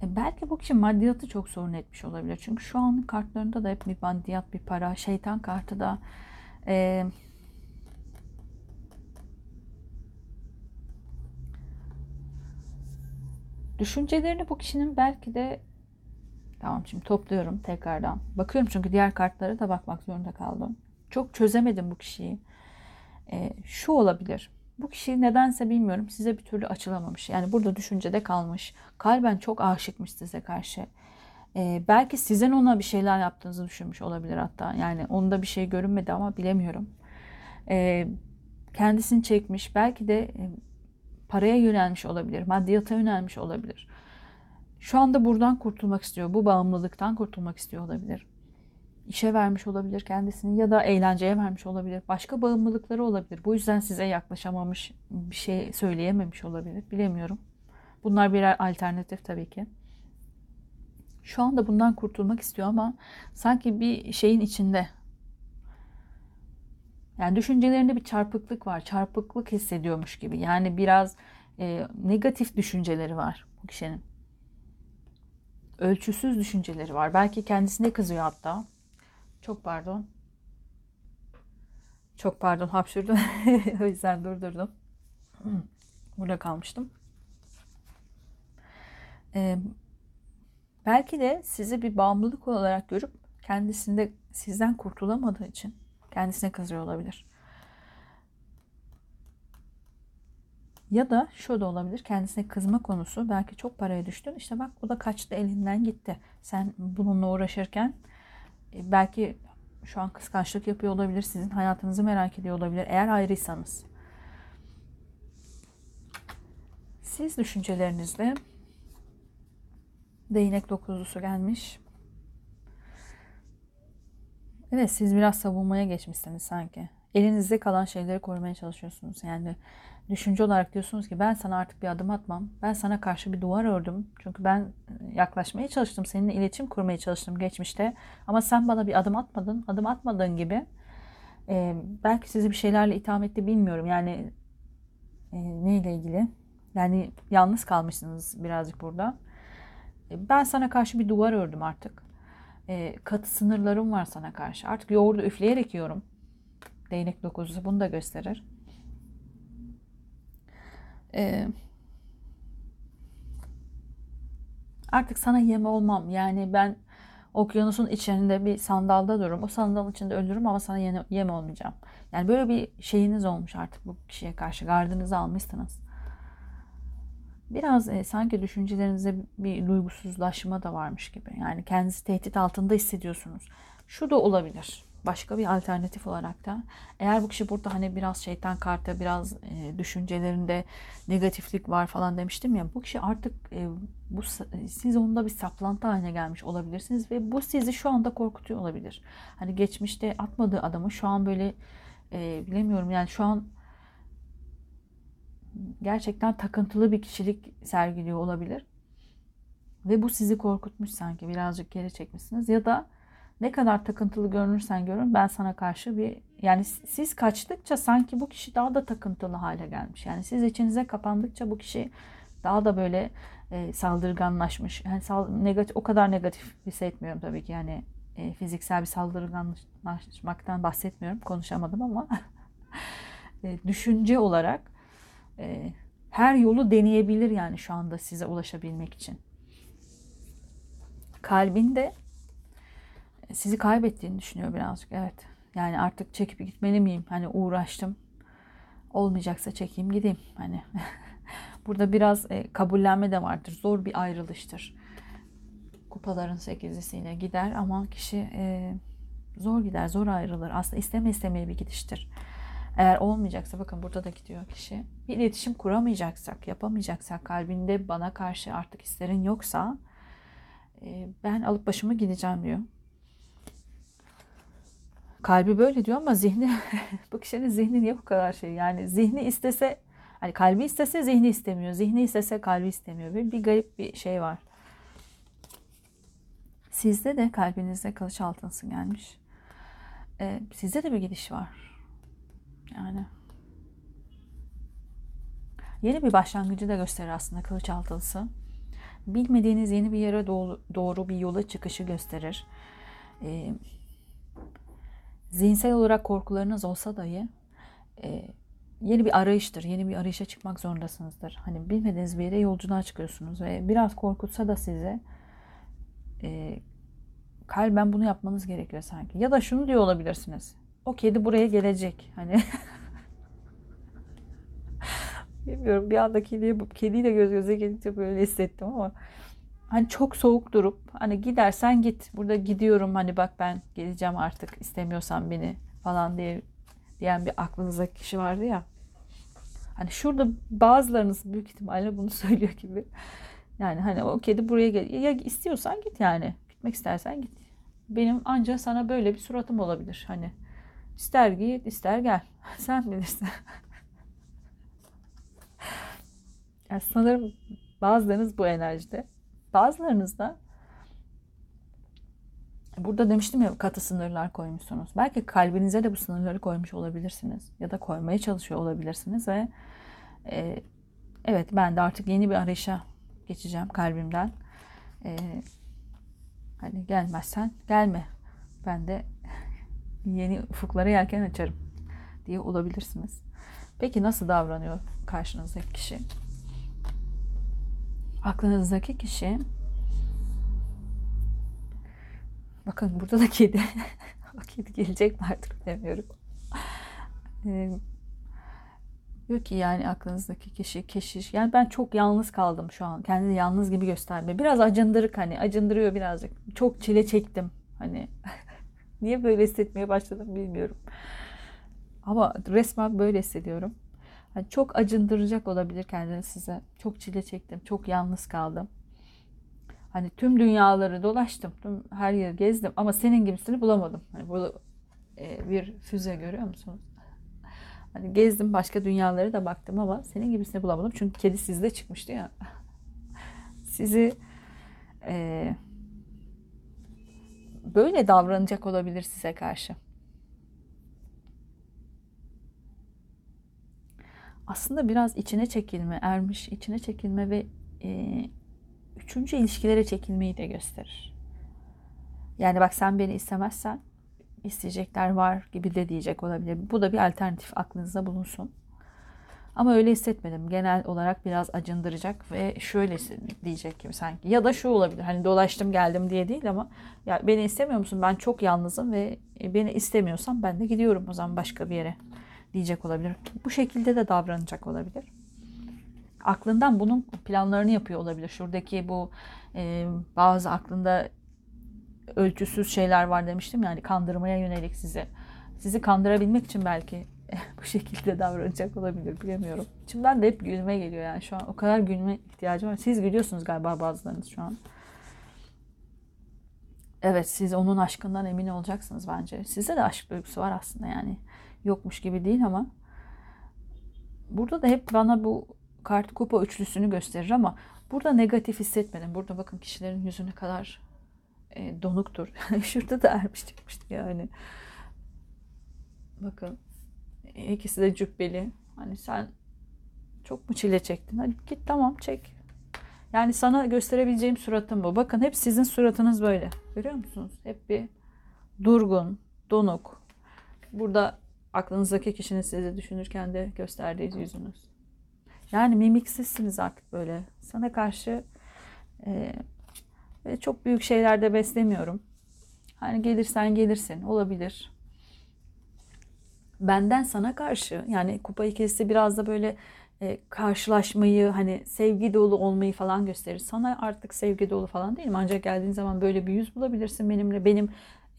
e belki bu kişi maddiyatı çok sorun etmiş olabilir. Çünkü şu an kartlarında da hep bir maddiyat, bir para, şeytan kartı da e, düşüncelerini bu kişinin belki de Tamam şimdi topluyorum tekrardan. Bakıyorum çünkü diğer kartlara da bakmak zorunda kaldım. Çok çözemedim bu kişiyi. E, şu olabilir. Bu kişi nedense bilmiyorum size bir türlü açılamamış. Yani burada düşüncede kalmış. Kalben çok aşıkmış size karşı. E, belki sizin ona bir şeyler yaptığınızı düşünmüş olabilir hatta. Yani onda bir şey görünmedi ama bilemiyorum. E, kendisini çekmiş. Belki de e, paraya yönelmiş olabilir. Maddiyata yönelmiş olabilir. Şu anda buradan kurtulmak istiyor. Bu bağımlılıktan kurtulmak istiyor olabilir. İşe vermiş olabilir kendisini ya da eğlenceye vermiş olabilir. Başka bağımlılıkları olabilir. Bu yüzden size yaklaşamamış, bir şey söyleyememiş olabilir. Bilemiyorum. Bunlar birer alternatif tabii ki. Şu anda bundan kurtulmak istiyor ama sanki bir şeyin içinde. Yani düşüncelerinde bir çarpıklık var. Çarpıklık hissediyormuş gibi. Yani biraz e, negatif düşünceleri var bu kişinin ölçüsüz düşünceleri var. Belki kendisine kızıyor hatta. Çok pardon. Çok pardon hapşurdum. [LAUGHS] o yüzden durdurdum. Burada kalmıştım. Ee, belki de sizi bir bağımlılık olarak görüp kendisinde sizden kurtulamadığı için kendisine kızıyor olabilir. Ya da şu da olabilir kendisine kızma konusu belki çok paraya düştün işte bak bu da kaçtı elinden gitti. Sen bununla uğraşırken e, belki şu an kıskançlık yapıyor olabilir sizin hayatınızı merak ediyor olabilir eğer ayrıysanız. Siz düşüncelerinizle değnek dokuzlusu gelmiş. Evet siz biraz savunmaya geçmişsiniz sanki. Elinizde kalan şeyleri korumaya çalışıyorsunuz. Yani düşünce olarak diyorsunuz ki ben sana artık bir adım atmam. Ben sana karşı bir duvar ördüm. Çünkü ben e, yaklaşmaya çalıştım. Seninle iletişim kurmaya çalıştım geçmişte. Ama sen bana bir adım atmadın. Adım atmadığın gibi e, belki sizi bir şeylerle itham etti bilmiyorum. Yani e, neyle ilgili? Yani yalnız kalmışsınız birazcık burada. E, ben sana karşı bir duvar ördüm artık. E, katı sınırlarım var sana karşı. Artık yoğurdu üfleyerek yiyorum. Değnek dokuzusu bunu da gösterir. Ee, artık sana yem olmam. Yani ben okyanusun içinde bir sandalda dururum. O sandalın içinde ölürüm ama sana yem, yem olmayacağım. Yani böyle bir şeyiniz olmuş artık bu kişiye karşı. Gardınızı almışsınız. Biraz e, sanki düşüncelerinizde bir duygusuzlaşma da varmış gibi. Yani kendinizi tehdit altında hissediyorsunuz. Şu da olabilir. Başka bir alternatif olarak da eğer bu kişi burada hani biraz şeytan kartı biraz e, düşüncelerinde negatiflik var falan demiştim ya bu kişi artık e, bu siz onda bir saplantı haline gelmiş olabilirsiniz ve bu sizi şu anda korkutuyor olabilir. Hani geçmişte atmadığı adamı şu an böyle e, bilemiyorum yani şu an gerçekten takıntılı bir kişilik sergiliyor olabilir. Ve bu sizi korkutmuş sanki birazcık geri çekmişsiniz ya da ne kadar takıntılı görünürsen görün ben sana karşı bir yani siz kaçtıkça sanki bu kişi daha da takıntılı hale gelmiş. Yani siz içinize kapandıkça bu kişi daha da böyle e, saldırganlaşmış. Yani sal, negatif o kadar negatif hissetmiyorum tabii ki. Yani e, fiziksel bir saldırganlaşmaktan bahsetmiyorum. Konuşamadım ama [LAUGHS] e, düşünce olarak e, her yolu deneyebilir yani şu anda size ulaşabilmek için. Kalbinde sizi kaybettiğini düşünüyor birazcık. Evet. Yani artık çekip gitmeli miyim? Hani uğraştım. Olmayacaksa çekeyim gideyim. Hani [LAUGHS] burada biraz e, kabullenme de vardır. Zor bir ayrılıştır. Kupaların sekizlisiyle gider ama kişi e, zor gider, zor ayrılır. Aslında isteme istemeye bir gidiştir. Eğer olmayacaksa bakın burada da gidiyor kişi. Bir iletişim kuramayacaksak, yapamayacaksak, kalbinde bana karşı artık hislerin yoksa e, ben alıp başımı gideceğim diyor. Kalbi böyle diyor ama zihni [LAUGHS] bu kişinin zihni niye bu kadar şey? Yani zihni istese hani kalbi istese zihni istemiyor. Zihni istese kalbi istemiyor. Böyle bir garip bir şey var. Sizde de kalbinizde kılıç altınsı gelmiş. Ee, sizde de bir gidiş var. Yani yeni bir başlangıcı da gösterir aslında kılıç altınsı. Bilmediğiniz yeni bir yere doğru, doğru bir yola çıkışı gösterir. Ee, zihinsel olarak korkularınız olsa dahi e, yeni bir arayıştır. Yeni bir arayışa çıkmak zorundasınızdır. Hani bilmediğiniz bir yere yolculuğa çıkıyorsunuz ve biraz korkutsa da size e, kalben bunu yapmanız gerekiyor sanki. Ya da şunu diyor olabilirsiniz. O kedi buraya gelecek. Hani [LAUGHS] bilmiyorum bir anda kediye, kediyle göz göze gelince böyle hissettim ama hani çok soğuk durup hani gidersen git burada gidiyorum hani bak ben geleceğim artık istemiyorsan beni falan diye diyen bir aklınızdaki kişi vardı ya. Hani şurada bazılarınız büyük ihtimalle bunu [LAUGHS] söylüyor gibi. Yani hani o kedi buraya gel. Ya istiyorsan git yani. Gitmek istersen git. Benim ancak sana böyle bir suratım olabilir. Hani ister git ister gel. [LAUGHS] Sen bilirsin. [LAUGHS] yani sanırım bazılarınız bu enerjide. Bazılarınız da burada demiştim ya katı sınırlar koymuşsunuz. Belki kalbinize de bu sınırları koymuş olabilirsiniz. Ya da koymaya çalışıyor olabilirsiniz ve e, evet ben de artık yeni bir arayışa geçeceğim kalbimden. E, hani gelmezsen gelme. Ben de [LAUGHS] yeni ufuklara yelken açarım diye olabilirsiniz. Peki nasıl davranıyor karşınızdaki kişi? Aklınızdaki kişi. Bakın burada da kedi. [LAUGHS] O kedi gelecek mi artık bilemiyorum. Ee, diyor ki yani aklınızdaki kişi keşiş. Yani ben çok yalnız kaldım şu an. Kendini yalnız gibi gösterme. Biraz acındırık hani acındırıyor birazcık. Çok çile çektim hani. [LAUGHS] Niye böyle hissetmeye başladım bilmiyorum. Ama resmen böyle hissediyorum Hani çok acındıracak olabilir kendini size. Çok çile çektim. Çok yalnız kaldım. Hani tüm dünyaları dolaştım. Tüm her yeri gezdim ama senin gibisini bulamadım. Hani burada e, bir füze görüyor musunuz? Hani gezdim başka dünyaları da baktım ama senin gibisini bulamadım. Çünkü kedi sizde çıkmıştı ya. [LAUGHS] Sizi e, böyle davranacak olabilir size karşı. Aslında biraz içine çekilme, ermiş içine çekilme ve e, üçüncü ilişkilere çekilmeyi de gösterir. Yani bak sen beni istemezsen isteyecekler var gibi de diyecek olabilir. Bu da bir alternatif aklınızda bulunsun. Ama öyle hissetmedim. Genel olarak biraz acındıracak ve şöyle diyecek gibi sanki. Ya da şu olabilir. Hani dolaştım geldim diye değil ama ya beni istemiyor musun? Ben çok yalnızım ve beni istemiyorsan ben de gidiyorum o zaman başka bir yere diyecek olabilir. Bu şekilde de davranacak olabilir. Aklından bunun planlarını yapıyor olabilir. Şuradaki bu e, bazı aklında ölçüsüz şeyler var demiştim yani kandırmaya yönelik sizi. Sizi kandırabilmek için belki [LAUGHS] bu şekilde davranacak olabilir bilemiyorum. İçimden de hep gülme geliyor yani şu an o kadar gülme ihtiyacım var. Siz gülüyorsunuz galiba bazılarınız şu an. Evet siz onun aşkından emin olacaksınız bence. Sizde de aşk duygusu var aslında yani. Yokmuş gibi değil ama. Burada da hep bana bu kart kupa üçlüsünü gösterir ama burada negatif hissetmedim. Burada bakın kişilerin yüzüne kadar e, donuktur. [LAUGHS] Şurada da ermiş çıkmıştı yani. Bakın ikisi de cübbeli. Hani sen çok mu çile çektin? Hadi git tamam çek. Yani sana gösterebileceğim suratım bu. Bakın hep sizin suratınız böyle. Görüyor musunuz? Hep bir durgun, donuk. Burada aklınızdaki kişinin sizi düşünürken de gösterdiği yüzünüz. Yani mimiksizsiniz artık böyle. Sana karşı e, çok büyük şeylerde beslemiyorum. Hani gelirsen gelirsin olabilir. Benden sana karşı yani kupa ikilisi biraz da böyle e, karşılaşmayı hani sevgi dolu olmayı falan gösterir. Sana artık sevgi dolu falan değilim ancak geldiğin zaman böyle bir yüz bulabilirsin benimle. Benim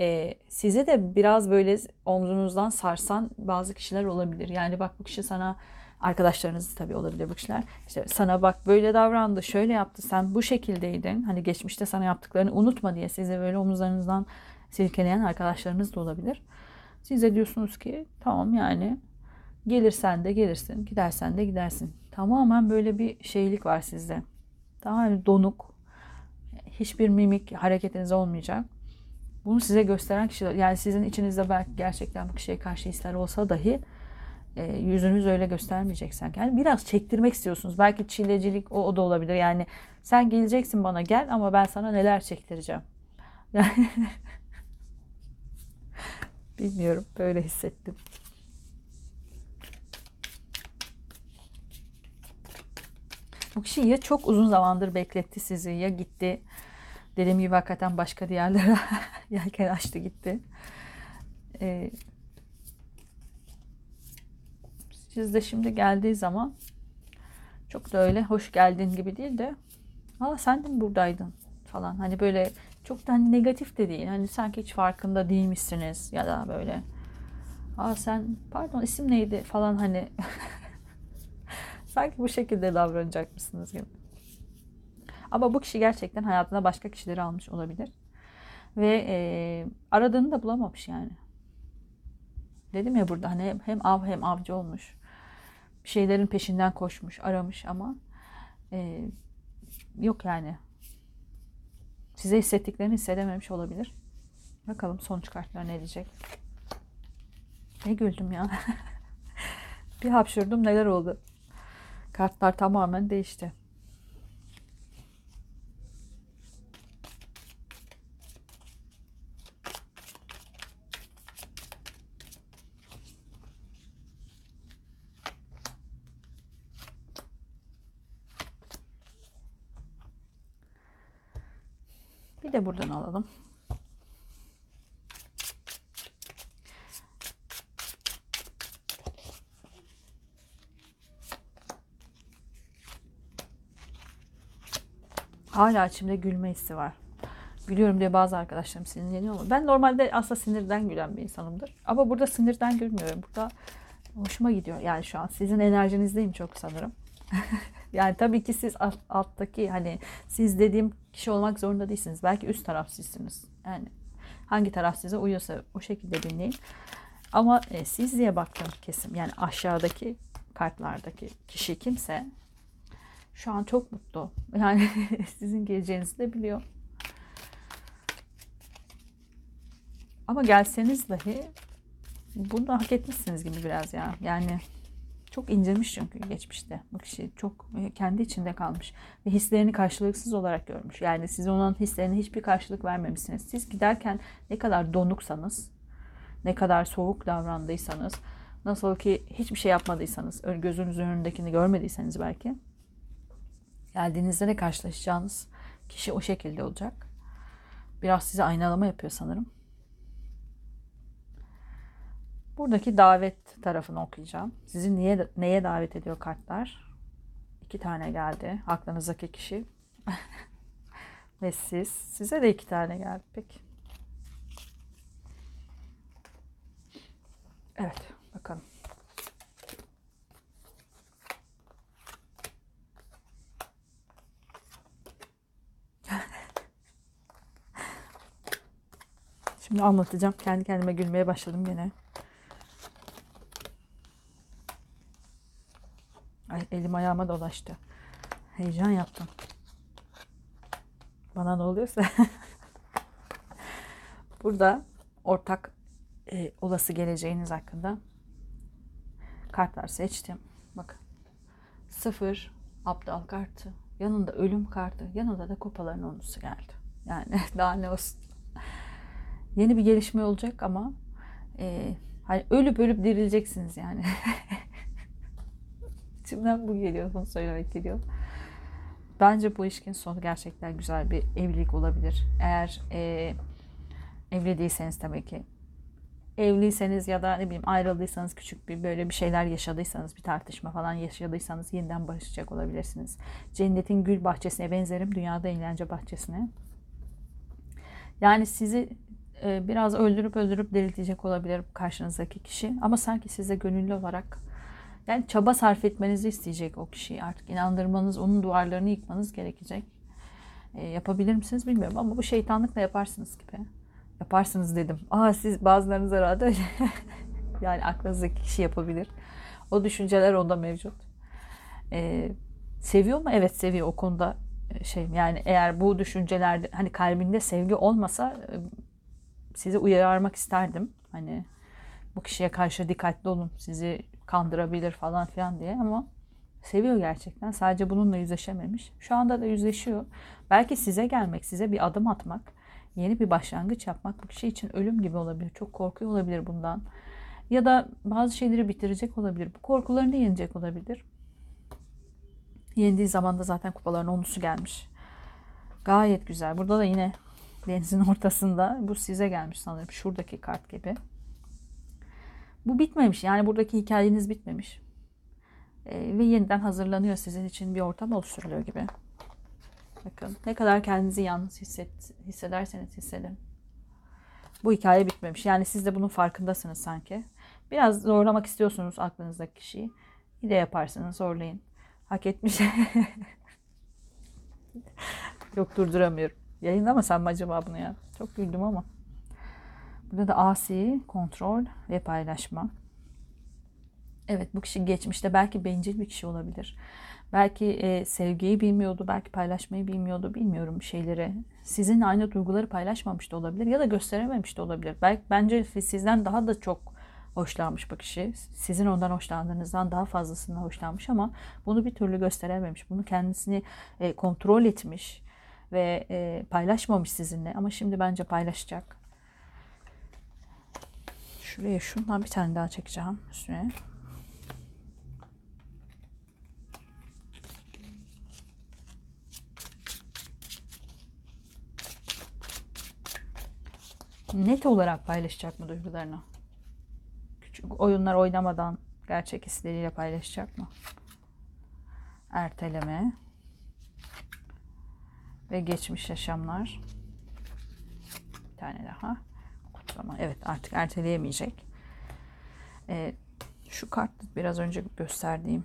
e, size de biraz böyle omzunuzdan sarsan bazı kişiler olabilir. Yani bak bu kişi sana arkadaşlarınız tabii olabilir bu kişiler. İşte sana bak böyle davrandı, şöyle yaptı, sen bu şekildeydin. Hani geçmişte sana yaptıklarını unutma diye size böyle omuzlarınızdan silkeleyen arkadaşlarınız da olabilir. Siz de diyorsunuz ki tamam yani gelirsen de gelirsin, gidersen de gidersin. Tamamen böyle bir şeylik var sizde. Tamamen donuk, hiçbir mimik hareketiniz olmayacak. Bunu size gösteren kişiler, yani sizin içinizde belki gerçekten bu kişiye karşı hisler olsa dahi e, yüzünüz öyle göstermeyecek sanki. Yani biraz çektirmek istiyorsunuz. Belki çilecilik o, o da olabilir. Yani sen geleceksin bana gel ama ben sana neler çektireceğim. Yani [LAUGHS] bilmiyorum böyle hissettim. Bu kişi ya çok uzun zamandır bekletti sizi ya gitti. Dediğim gibi hakikaten başka diğerlere [LAUGHS] yelken açtı gitti. Ee, siz de şimdi geldiği zaman çok da öyle hoş geldin gibi değil de aa sen de mi buradaydın falan. Hani böyle çok da hani negatif de değil. Hani sanki hiç farkında değilmişsiniz ya da böyle aa sen pardon isim neydi falan hani [LAUGHS] sanki bu şekilde davranacak mısınız gibi. Ama bu kişi gerçekten hayatına başka kişileri almış olabilir. Ve e, aradığını da bulamamış yani. Dedim ya burada hani hem, av hem avcı olmuş. Bir şeylerin peşinden koşmuş, aramış ama e, yok yani. Size hissettiklerini hissedememiş olabilir. Bakalım sonuç kartlar ne diyecek. Ne güldüm ya. [LAUGHS] bir hapşurdum neler oldu. Kartlar tamamen değişti. Bir de buradan alalım. Hala içimde gülme hissi var. Gülüyorum diye bazı arkadaşlarım sinirleniyor ama ben normalde aslında sinirden gülen bir insanımdır. Ama burada sinirden gülmüyorum. Burada hoşuma gidiyor. Yani şu an sizin enerjinizdeyim çok sanırım. [LAUGHS] yani tabii ki siz alt, alttaki hani siz dediğim kişi olmak zorunda değilsiniz. Belki üst taraf sizsiniz. Yani hangi taraf size uyuyorsa o şekilde dinleyin. Ama e, siz diye baktığım kesim yani aşağıdaki kartlardaki kişi kimse şu an çok mutlu. Yani [LAUGHS] sizin geleceğinizi de biliyor. Ama gelseniz dahi bunu hak etmişsiniz gibi biraz ya. Yani çok incemiş çünkü geçmişte. Bu kişi çok e, kendi içinde kalmış. Ve hislerini karşılıksız olarak görmüş. Yani siz onun hislerine hiçbir karşılık vermemişsiniz. Siz giderken ne kadar donuksanız, ne kadar soğuk davrandıysanız, nasıl ki hiçbir şey yapmadıysanız, gözünüzün önündekini görmediyseniz belki, geldiğinizde de karşılaşacağınız kişi o şekilde olacak. Biraz size aynalama yapıyor sanırım. Buradaki davet tarafını okuyacağım. Sizi niye neye davet ediyor kartlar? İki tane geldi. Aklınızdaki kişi. [LAUGHS] Ve siz. Size de iki tane geldi. Peki. Evet. Bakalım. [LAUGHS] Şimdi anlatacağım. Kendi kendime gülmeye başladım gene. Elim ayağıma dolaştı. Heyecan yaptım. Bana ne oluyorsa. [LAUGHS] Burada ortak e, olası geleceğiniz hakkında kartlar seçtim. Bakın. Sıfır aptal kartı. Yanında ölüm kartı. Yanında da kupaların onusu geldi. Yani [LAUGHS] daha ne olsun. Yeni bir gelişme olacak ama e, hani ölüp ölüp dirileceksiniz yani. [LAUGHS] İçimden bu geliyor. Bunu söylemek geliyor. Bence bu ilişkin sonu gerçekten güzel bir evlilik olabilir. Eğer e, evli değilseniz tabii ki. Evliyseniz ya da ne bileyim ayrıldıysanız küçük bir böyle bir şeyler yaşadıysanız bir tartışma falan yaşadıysanız yeniden barışacak olabilirsiniz. Cennetin gül bahçesine benzerim. Dünyada eğlence bahçesine. Yani sizi e, biraz öldürüp öldürüp diriltecek olabilir karşınızdaki kişi. Ama sanki size gönüllü olarak yani çaba sarf etmenizi isteyecek o kişiyi. Artık inandırmanız, onun duvarlarını yıkmanız gerekecek. E, yapabilir misiniz bilmiyorum ama bu şeytanlıkla yaparsınız gibi. Yaparsınız dedim. Aa siz bazılarınız herhalde öyle. [LAUGHS] yani aklınızdaki kişi yapabilir. O düşünceler onda mevcut. E, seviyor mu? Evet seviyor o konuda şey yani eğer bu düşüncelerde hani kalbinde sevgi olmasa sizi uyarmak isterdim. Hani bu kişiye karşı dikkatli olun. Sizi kandırabilir falan filan diye ama seviyor gerçekten. Sadece bununla yüzleşememiş. Şu anda da yüzleşiyor. Belki size gelmek, size bir adım atmak, yeni bir başlangıç yapmak bu kişi için ölüm gibi olabilir. Çok korkuyor olabilir bundan. Ya da bazı şeyleri bitirecek olabilir. Bu korkularını yenecek olabilir. Yendiği zaman da zaten kupaların onusu gelmiş. Gayet güzel. Burada da yine denizin [LAUGHS] ortasında bu size gelmiş sanırım. Şuradaki kart gibi. Bu bitmemiş. Yani buradaki hikayeniz bitmemiş. Ee, ve yeniden hazırlanıyor sizin için bir ortam oluşturuluyor gibi. Bakın ne kadar kendinizi yalnız hisset, hissederseniz hissedin. Bu hikaye bitmemiş. Yani siz de bunun farkındasınız sanki. Biraz zorlamak istiyorsunuz aklınızdaki kişiyi. Bir de yaparsınız zorlayın. Hak etmiş. [LAUGHS] Yok durduramıyorum. Yayınlamasam mı acaba bunu ya? Çok güldüm ama. Burada da asi, kontrol ve paylaşma. Evet bu kişi geçmişte belki bencil bir kişi olabilir. Belki e, sevgiyi bilmiyordu, belki paylaşmayı bilmiyordu, bilmiyorum şeyleri. Sizin aynı duyguları paylaşmamış da olabilir ya da gösterememiş de olabilir. Belki bence sizden daha da çok hoşlanmış bu kişi. Sizin ondan hoşlandığınızdan daha fazlasından hoşlanmış ama bunu bir türlü gösterememiş. Bunu kendisini e, kontrol etmiş ve e, paylaşmamış sizinle ama şimdi bence paylaşacak. Şuraya şundan bir tane daha çekeceğim üstüne. Net olarak paylaşacak mı duygularını? Küçük oyunlar oynamadan gerçek hisleriyle paylaşacak mı? Erteleme ve geçmiş yaşamlar. Bir tane daha. Kutlama. Evet artık erteleyemeyecek. Ee, şu kart biraz önce gösterdiğim.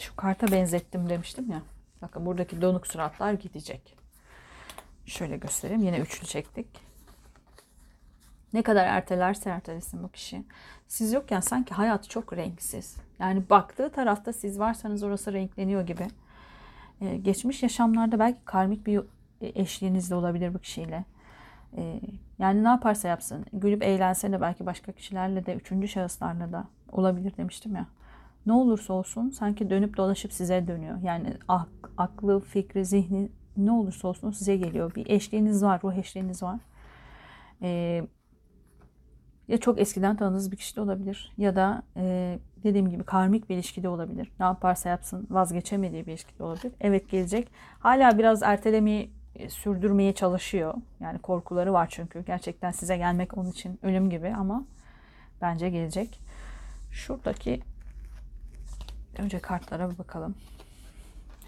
Şu karta benzettim demiştim ya. Bakın buradaki donuk suratlar gidecek. Şöyle göstereyim. Yine üçlü çektik. Ne kadar ertelerse ertelesin bu kişi. Siz yokken sanki hayat çok renksiz. Yani baktığı tarafta siz varsanız orası renkleniyor gibi. Ee, geçmiş yaşamlarda belki karmik bir eşliğiniz de olabilir bu kişiyle. Ee, yani ne yaparsa yapsın. Gülüp eğlense de belki başka kişilerle de, üçüncü şahıslarla da olabilir demiştim ya. Ne olursa olsun sanki dönüp dolaşıp size dönüyor. Yani ak, aklı, fikri, zihni ne olursa olsun size geliyor. Bir eşliğiniz var, ruh eşliğiniz var. Ee, ya çok eskiden tanıdığınız bir kişi de olabilir ya da e, dediğim gibi karmik bir ilişkide olabilir. Ne yaparsa yapsın vazgeçemediği bir ilişkide olabilir. Evet gelecek. Hala biraz ertelemeyi e, sürdürmeye çalışıyor. Yani korkuları var çünkü. Gerçekten size gelmek onun için ölüm gibi ama bence gelecek. Şuradaki önce kartlara bir bakalım.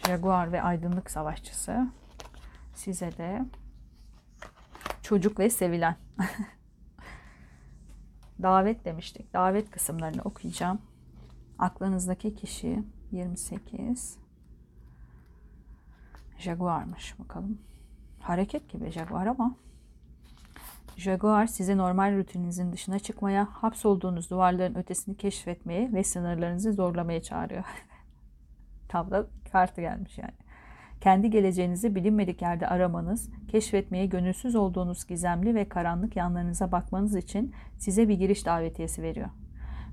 Jaguar ve aydınlık savaşçısı. Size de çocuk ve sevilen. [LAUGHS] davet demiştik. Davet kısımlarını okuyacağım. Aklınızdaki kişi 28. Jaguar'mış bakalım. Hareket gibi Jaguar ama Jaguar sizi normal rutininizin dışına çıkmaya, hapsolduğunuz duvarların ötesini keşfetmeye ve sınırlarınızı zorlamaya çağırıyor. [LAUGHS] Tam da kartı gelmiş yani. Kendi geleceğinizi bilinmedik yerde aramanız, keşfetmeye gönülsüz olduğunuz gizemli ve karanlık yanlarınıza bakmanız için size bir giriş davetiyesi veriyor.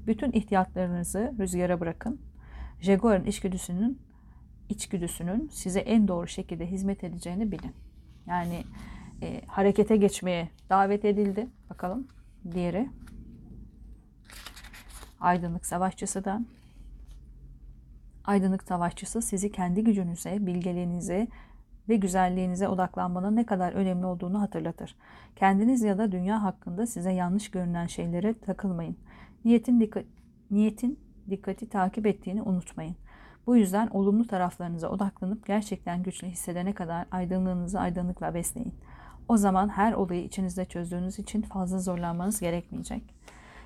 Bütün ihtiyatlarınızı rüzgara bırakın. Jaguar'ın içgüdüsünün içgüdüsünün size en doğru şekilde hizmet edeceğini bilin. Yani e, harekete geçmeye davet edildi. Bakalım diğeri. Aydınlık Savaşçısı'dan. Aydınlık Savaşçısı sizi kendi gücünüze, bilgeliğinize ve güzelliğinize odaklanmanın ne kadar önemli olduğunu hatırlatır. Kendiniz ya da dünya hakkında size yanlış görünen şeylere takılmayın. Niyetin, dikkat, niyetin dikkati takip ettiğini unutmayın. Bu yüzden olumlu taraflarınıza odaklanıp gerçekten güçlü hissedene kadar aydınlığınızı aydınlıkla besleyin. O zaman her olayı içinizde çözdüğünüz için fazla zorlanmanız gerekmeyecek.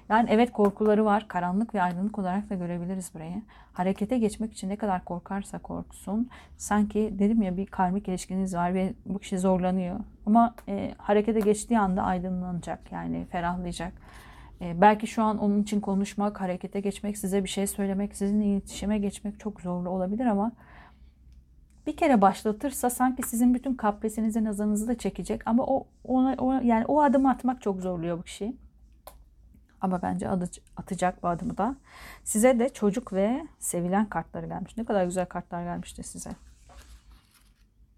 Yani evet korkuları var. Karanlık ve aydınlık olarak da görebiliriz burayı. Harekete geçmek için ne kadar korkarsa korksun. Sanki dedim ya bir karmik ilişkiniz var ve bu kişi zorlanıyor. Ama e, harekete geçtiği anda aydınlanacak. Yani ferahlayacak. E, belki şu an onun için konuşmak, harekete geçmek, size bir şey söylemek, sizinle iletişime geçmek çok zorlu olabilir ama bir kere başlatırsa sanki sizin bütün kaprisinizi, nazarınızı da çekecek ama o ona, o yani o adımı atmak çok zorluyor bu kişi. Ama bence atacak bu adımı da. Size de çocuk ve sevilen kartları gelmiş. Ne kadar güzel kartlar gelmişti size.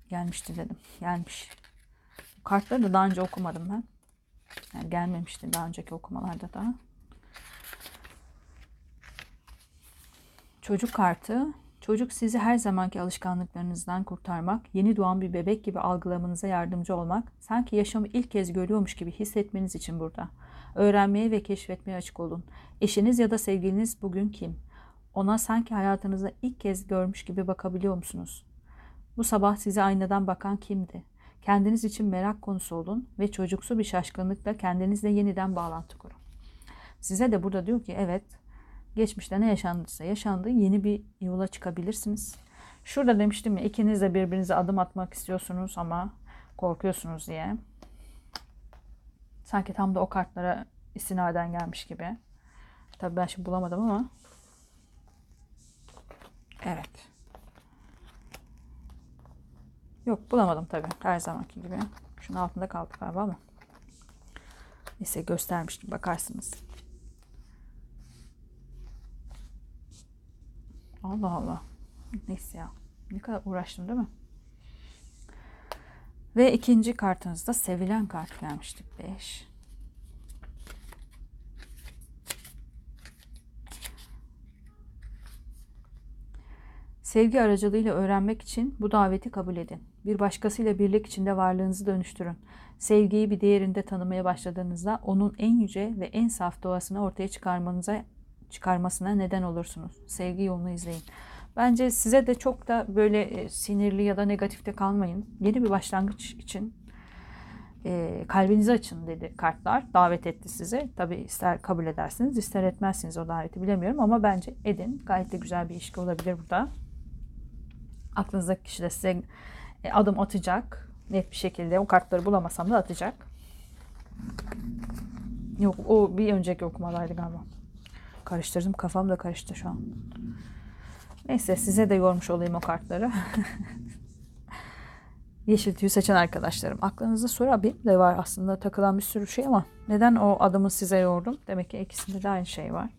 Gelmişti dedim. Gelmiş. Kartları da daha önce okumadım ben. Yani gelmemişti daha önceki okumalarda da. Çocuk kartı. Çocuk sizi her zamanki alışkanlıklarınızdan kurtarmak, yeni doğan bir bebek gibi algılamanıza yardımcı olmak, sanki yaşamı ilk kez görüyormuş gibi hissetmeniz için burada. Öğrenmeye ve keşfetmeye açık olun. Eşiniz ya da sevgiliniz bugün kim? Ona sanki hayatınızda ilk kez görmüş gibi bakabiliyor musunuz? Bu sabah size aynadan bakan kimdi? Kendiniz için merak konusu olun ve çocuksu bir şaşkınlıkla kendinizle yeniden bağlantı kurun. Size de burada diyor ki evet geçmişte ne yaşandıysa yaşandı yeni bir yola çıkabilirsiniz. Şurada demiştim ya ikiniz de birbirinize adım atmak istiyorsunuz ama korkuyorsunuz diye. Sanki tam da o kartlara istinaden gelmiş gibi. Tabii ben şimdi bulamadım ama. Evet. Yok bulamadım tabii. Her zamanki gibi. Şunun altında kaldı galiba ama. Neyse göstermiştim. Bakarsınız. Allah Allah. Neyse ya. Ne kadar uğraştım değil mi? Ve ikinci kartınızda sevilen kart gelmişti. 5. Sevgi aracılığıyla öğrenmek için bu daveti kabul edin. Bir başkasıyla birlik içinde varlığınızı dönüştürün. Sevgiyi bir değerinde tanımaya başladığınızda onun en yüce ve en saf doğasını ortaya çıkarmanıza çıkarmasına neden olursunuz. Sevgi yolunu izleyin. Bence size de çok da böyle e, sinirli ya da negatifte kalmayın. Yeni bir başlangıç için e, kalbinizi açın dedi kartlar. Davet etti sizi. Tabi ister kabul edersiniz ister etmezsiniz o daveti bilemiyorum ama bence edin. Gayet de güzel bir ilişki olabilir burada. Aklınızdaki kişi de size adım atacak. Net bir şekilde o kartları bulamasam da atacak. Yok o bir önceki okumadaydı galiba. Karıştırdım kafam da karıştı şu an. Neyse size de yormuş olayım o kartları. [LAUGHS] Yeşil tüyü seçen arkadaşlarım. Aklınızda soru benim de var aslında takılan bir sürü şey ama neden o adımı size yordum? Demek ki ikisinde de aynı şey var.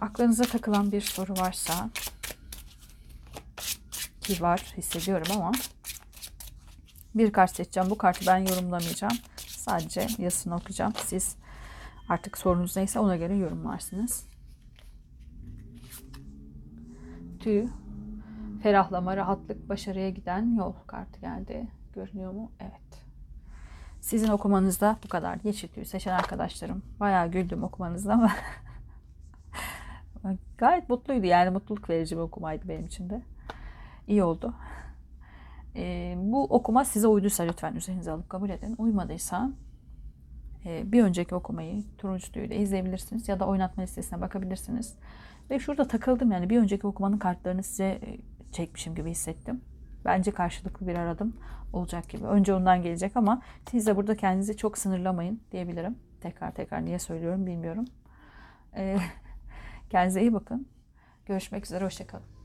Aklınıza takılan bir soru varsa ki var hissediyorum ama bir kart seçeceğim. Bu kartı ben yorumlamayacağım. Sadece yazısını okuyacağım. Siz artık sorunuz neyse ona göre yorumlarsınız. Tüy, ferahlama, rahatlık, başarıya giden yol kartı geldi. Görünüyor mu? Evet. Sizin okumanızda bu kadar. Yeşil tüy seçen arkadaşlarım. Bayağı güldüm okumanızda ama [LAUGHS] gayet mutluydu. Yani mutluluk verici bir okumaydı benim için de. İyi oldu. E, bu okuma size uyduysa lütfen üzerinize alıp kabul edin. Uymadıysa E, bir önceki okumayı turuncu tüyü de izleyebilirsiniz ya da oynatma listesine bakabilirsiniz. Ve şurada takıldım yani bir önceki okumanın kartlarını size e, çekmişim gibi hissettim. Bence karşılıklı bir aradım olacak gibi. Önce ondan gelecek ama siz de burada kendinizi çok sınırlamayın diyebilirim. Tekrar tekrar niye söylüyorum bilmiyorum. E, [LAUGHS] kendinize iyi bakın. Görüşmek üzere, hoşçakalın.